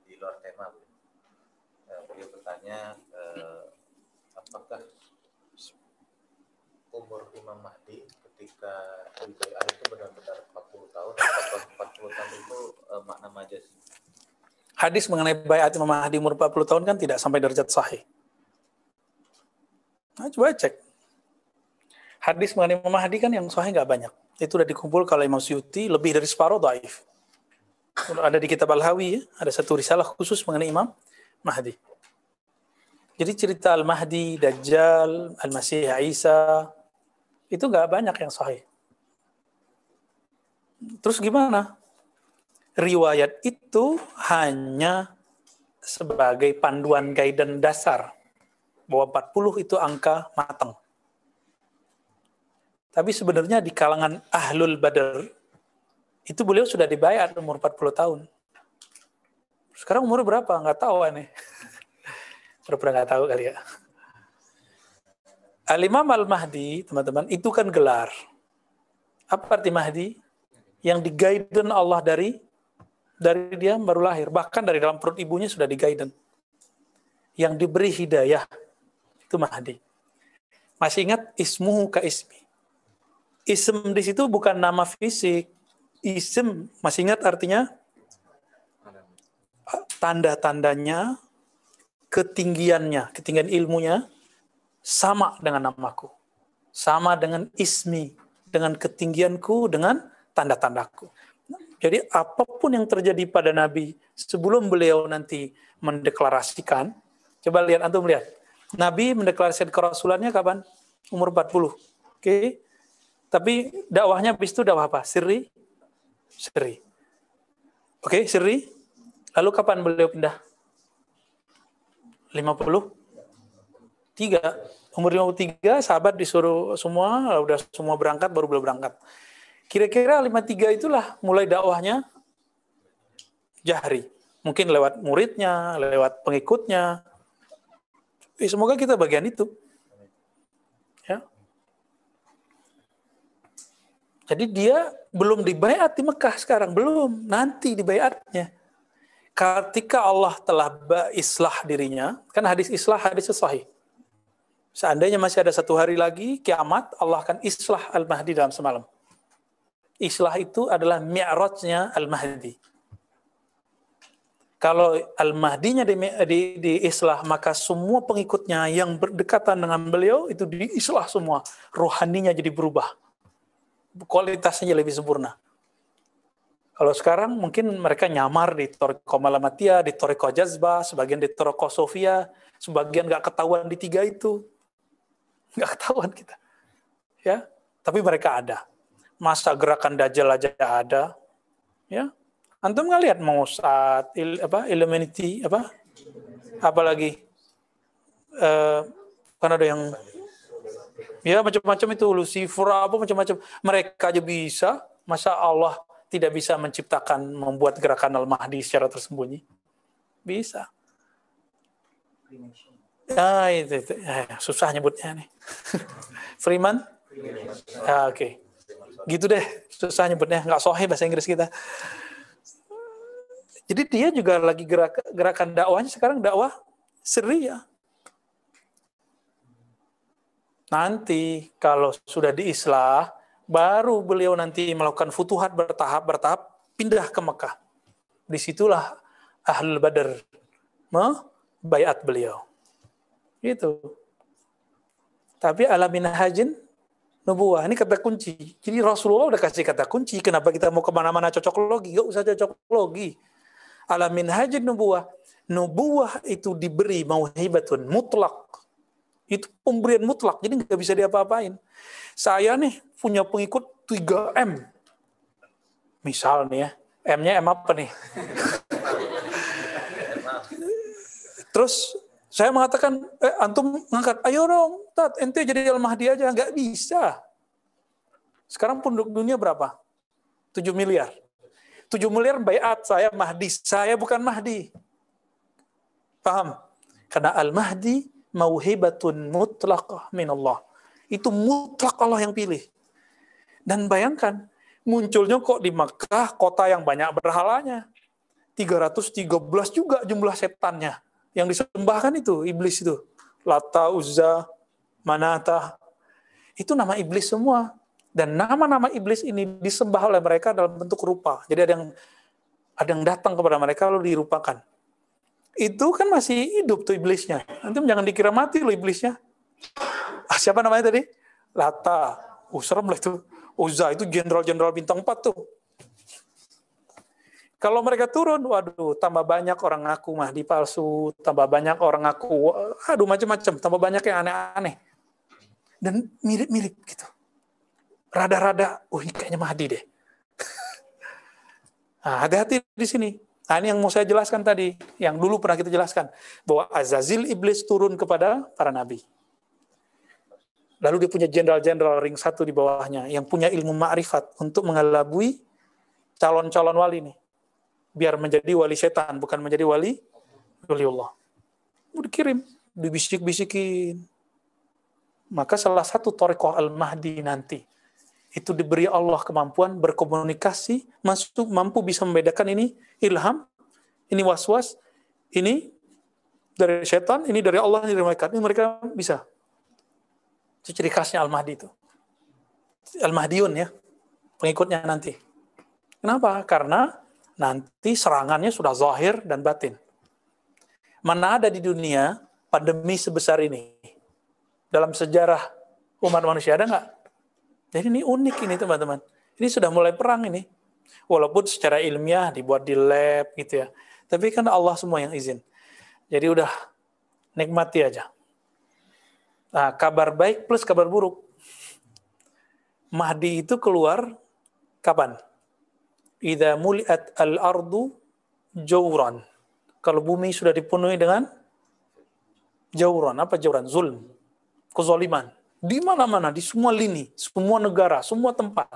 di luar tema, eh, beliau bertanya eh, apakah umur Imam Mahdi ketika di bayat itu benar-benar 40 tahun atau 40 tahun itu eh, makna majas Hadis mengenai bayat Imam Mahdi umur 40 tahun kan tidak sampai derajat sahih. Nah, coba cek. Hadis mengenai Imam Mahdi kan yang sahih nggak banyak. Itu sudah dikumpul kalau Imam Suyuti lebih dari separuh daif. Ada di kitab Al-Hawi ya, ada satu risalah khusus mengenai Imam Mahdi. Jadi cerita Al-Mahdi, Dajjal, Al-Masih Isa, itu nggak banyak yang sahih. Terus gimana? Riwayat itu hanya sebagai panduan guidance dasar bahwa 40 itu angka matang. Tapi sebenarnya di kalangan ahlul badar itu beliau sudah dibayar umur 40 tahun. Sekarang umur berapa? Nggak tahu aneh. Pernah nggak tahu kali ya. Al-Imam Al-Mahdi, teman-teman, itu kan gelar. Apa arti Mahdi? Yang digaiden Allah dari dari dia baru lahir. Bahkan dari dalam perut ibunya sudah digaiden. Yang diberi hidayah. Itu Mahdi. Masih ingat ismuhu ka ismi. Ism di situ bukan nama fisik. Ism, masih ingat artinya? Tanda-tandanya, ketinggiannya, ketinggian ilmunya, sama dengan namaku. Sama dengan ismi, dengan ketinggianku, dengan tanda-tandaku. Jadi apa pun yang terjadi pada Nabi sebelum beliau nanti mendeklarasikan, coba lihat antum lihat. Nabi mendeklarasikan kerasulannya kapan? Umur 40. Oke. Okay? Tapi dakwahnya bis itu dakwah apa? Sirri? Sirri. Oke, okay, sirri. Lalu kapan beliau pindah? 50? Tiga. Umur 53, sahabat disuruh semua, udah semua berangkat, baru beliau berangkat. Kira-kira 53 itulah mulai dakwahnya jahri. Mungkin lewat muridnya, lewat pengikutnya. Eh, semoga kita bagian itu. Ya. Jadi dia belum dibayat di Mekah sekarang, belum. Nanti dibayatnya. Ketika Allah telah islah dirinya, kan hadis islah hadis sahih. Seandainya masih ada satu hari lagi, kiamat, Allah akan islah Al-Mahdi dalam semalam. Islah itu adalah mi'rajnya Al-Mahdi. Kalau Al-Mahdinya di, di, di islah, maka semua pengikutnya yang berdekatan dengan beliau itu diislah semua. Rohaninya jadi berubah. Kualitasnya lebih sempurna. Kalau sekarang mungkin mereka nyamar di Toriko Malamatia, di Toriko Jazba, sebagian di Toriko Sofia, sebagian nggak ketahuan di tiga itu. Nggak ketahuan kita. Ya, Tapi mereka ada. Masa gerakan dajjal aja ada? Ya antum nggak lihat Mossad il, apa Illuminati apa? Apalagi eh, kan ada yang ya macam-macam itu Lucifer apa macam-macam. Mereka aja bisa. Masa Allah tidak bisa menciptakan membuat gerakan al-mahdi secara tersembunyi? Bisa ah itu, itu. Eh, susah nyebutnya nih. Freeman? Ah, oke. Okay gitu deh susah nyebutnya. Nggak sohe bahasa Inggris kita. Jadi dia juga lagi gerak, gerakan dakwahnya. Sekarang dakwah seri ya nanti kalau sudah diislah baru beliau nanti melakukan futuhat bertahap bertahap pindah ke Mekah. Di situlah ahlul badar membayat beliau itu tapi alamin hajin nubuah. Ini kata kunci. Jadi Rasulullah udah kasih kata kunci. Kenapa kita mau ke mana-mana cocok logi? Gak usah cocok logi. Alamin hajid nubuah. Nubuah itu diberi mauhibatun mutlak. Itu pemberian mutlak. Jadi nggak bisa diapa-apain. Saya nih punya pengikut 3M. Misal nih ya. M-nya M apa nih? Terus saya mengatakan, eh, antum ngangkat, ayo dong, tat, ente jadi al-mahdi aja. Nggak bisa. Sekarang penduduk dunia berapa? 7 miliar. 7 miliar bayat saya mahdi. Saya bukan mahdi. Paham? Karena al-mahdi mauhibatun mutlaqah min Allah. Itu mutlak Allah yang pilih. Dan bayangkan, munculnya kok di Makkah, kota yang banyak berhalanya. 313 juga jumlah setannya yang disembahkan itu iblis itu lata uzza manata itu nama iblis semua Dan nama-nama iblis ini disembah oleh mereka dalam bentuk rupa. Jadi ada yang ada yang datang kepada mereka lalu dirupakan. Itu kan masih hidup tuh iblisnya. Nanti jangan dikira mati loh iblisnya. Ah, siapa namanya tadi? Lata. Oh, serem lah itu. Uza itu jenderal-jenderal bintang 4 tuh. Kalau mereka turun, waduh, tambah banyak orang ngaku Mahdi palsu, tambah banyak orang ngaku, aduh macam-macam, tambah banyak yang aneh-aneh. Dan mirip-mirip gitu. Rada-rada, oh kayaknya Mahdi deh. Nah, hati-hati di sini. Nah, ini yang mau saya jelaskan tadi, yang dulu pernah kita jelaskan, bahwa Azazil iblis turun kepada para nabi. Lalu dia punya jenderal-jenderal ring satu di bawahnya, yang punya ilmu ma'rifat untuk mengelabui calon-calon wali nih biar menjadi wali setan, bukan menjadi wali wali Allah. Mau dikirim, dibisik-bisikin. Maka salah satu torikoh al-mahdi nanti, itu diberi Allah kemampuan berkomunikasi, masuk mampu bisa membedakan ini ilham, ini was-was, ini dari setan, ini dari Allah, ini dari mereka. Ini mereka bisa. Itu ciri khasnya Al-Mahdi itu. Al-Mahdiun ya, pengikutnya nanti. Kenapa? Karena nanti serangannya sudah zahir dan batin. Mana ada di dunia pandemi sebesar ini? Dalam sejarah umat manusia ada nggak? Jadi ini unik ini teman-teman. Ini sudah mulai perang ini. Walaupun secara ilmiah dibuat di lab gitu ya. Tapi kan Allah semua yang izin. Jadi udah nikmati aja. Nah, kabar baik plus kabar buruk. Mahdi itu keluar kapan? Idza muliat al-ardu jauran. Kalau bumi sudah dipenuhi dengan jauran, apa jauran? Zulm, kezaliman. Di mana-mana, di semua lini, semua negara, semua tempat.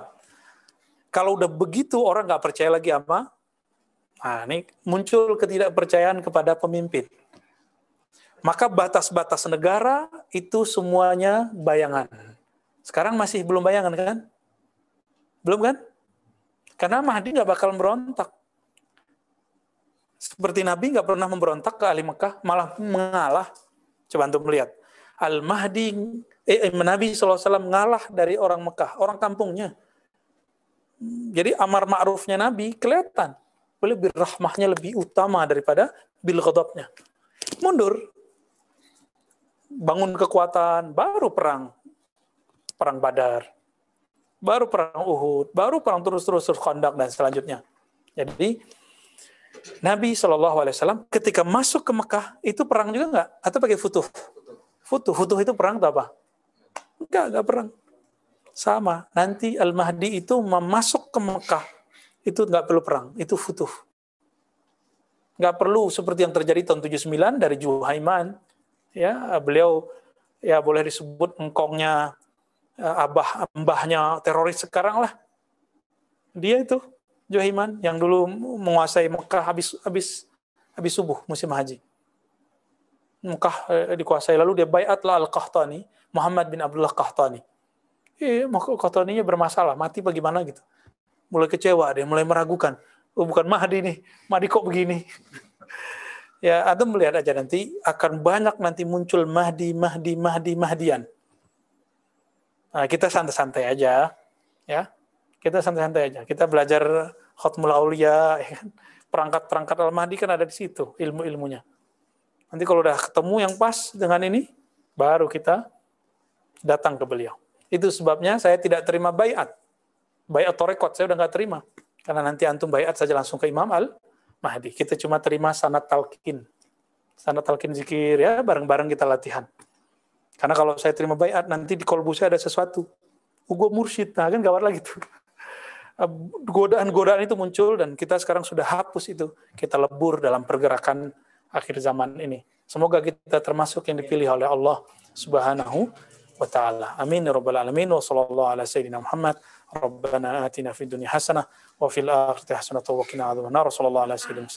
Kalau udah begitu orang nggak percaya lagi apa? Nah, ini muncul ketidakpercayaan kepada pemimpin. Maka batas-batas negara itu semuanya bayangan. Sekarang masih belum bayangan kan? Belum kan? Karena Mahdi nggak bakal merontak. Seperti Nabi nggak pernah memberontak ke ahli Mekah, malah mengalah. Coba untuk melihat. Al-Mahdi, eh, eh Nabi SAW mengalah dari orang Mekah, orang kampungnya. Jadi amar ma'rufnya Nabi kelihatan. Lebih rahmahnya lebih utama daripada bil ghadabnya. Mundur. Bangun kekuatan, baru perang. Perang badar baru perang Uhud, baru perang terus-terus kondak dan selanjutnya. Jadi Nabi Shallallahu Alaihi Wasallam ketika masuk ke Mekah itu perang juga nggak? Atau pakai futuh? Futuh, futuh itu perang atau apa? Enggak, enggak perang. Sama. Nanti Al Mahdi itu memasuk ke Mekah itu nggak perlu perang, itu futuh. Nggak perlu seperti yang terjadi tahun 79 dari Juhaiman. Ya, beliau ya boleh disebut engkongnya abah mbahnya teroris sekarang lah. Dia itu Johiman yang dulu menguasai Mekah habis habis habis subuh musim haji. Mekah eh, dikuasai lalu dia bayatlah Al-Qahtani, Muhammad bin Abdullah Qahtani. Eh, Qahtaninya bermasalah, mati bagaimana gitu. Mulai kecewa dia, mulai meragukan. Oh, bukan Mahdi nih, Mahdi kok begini. ya, Adam melihat aja nanti akan banyak nanti muncul Mahdi, Mahdi, Mahdi, Mahdian Nah, kita santai-santai aja, ya. Kita santai-santai aja. Kita belajar khutmul aulia, ya kan? perangkat-perangkat al-mahdi kan ada di situ ilmu-ilmunya. Nanti kalau udah ketemu yang pas dengan ini, baru kita datang ke beliau. Itu sebabnya saya tidak terima bayat. Bayat torekot, saya udah nggak terima. Karena nanti antum bayat saja langsung ke Imam Al-Mahdi. Kita cuma terima sanat talqin. Sanat talqin zikir ya, bareng-bareng kita latihan. Karena kalau saya terima bayat, nanti di kolbu saya ada sesuatu. Gue mursyid, nah kan gawat lagi tuh. Godaan-godaan itu muncul dan kita sekarang sudah hapus itu. Kita lebur dalam pergerakan akhir zaman ini. Semoga kita termasuk yang dipilih oleh Allah Subhanahu wa taala. Amin ya rabbal alamin wa sallallahu ala sayyidina Muhammad. Rabbana atina fid dunya hasanah wa fil akhirati hasanah wa qina adzabannar. Sallallahu ala sayyidina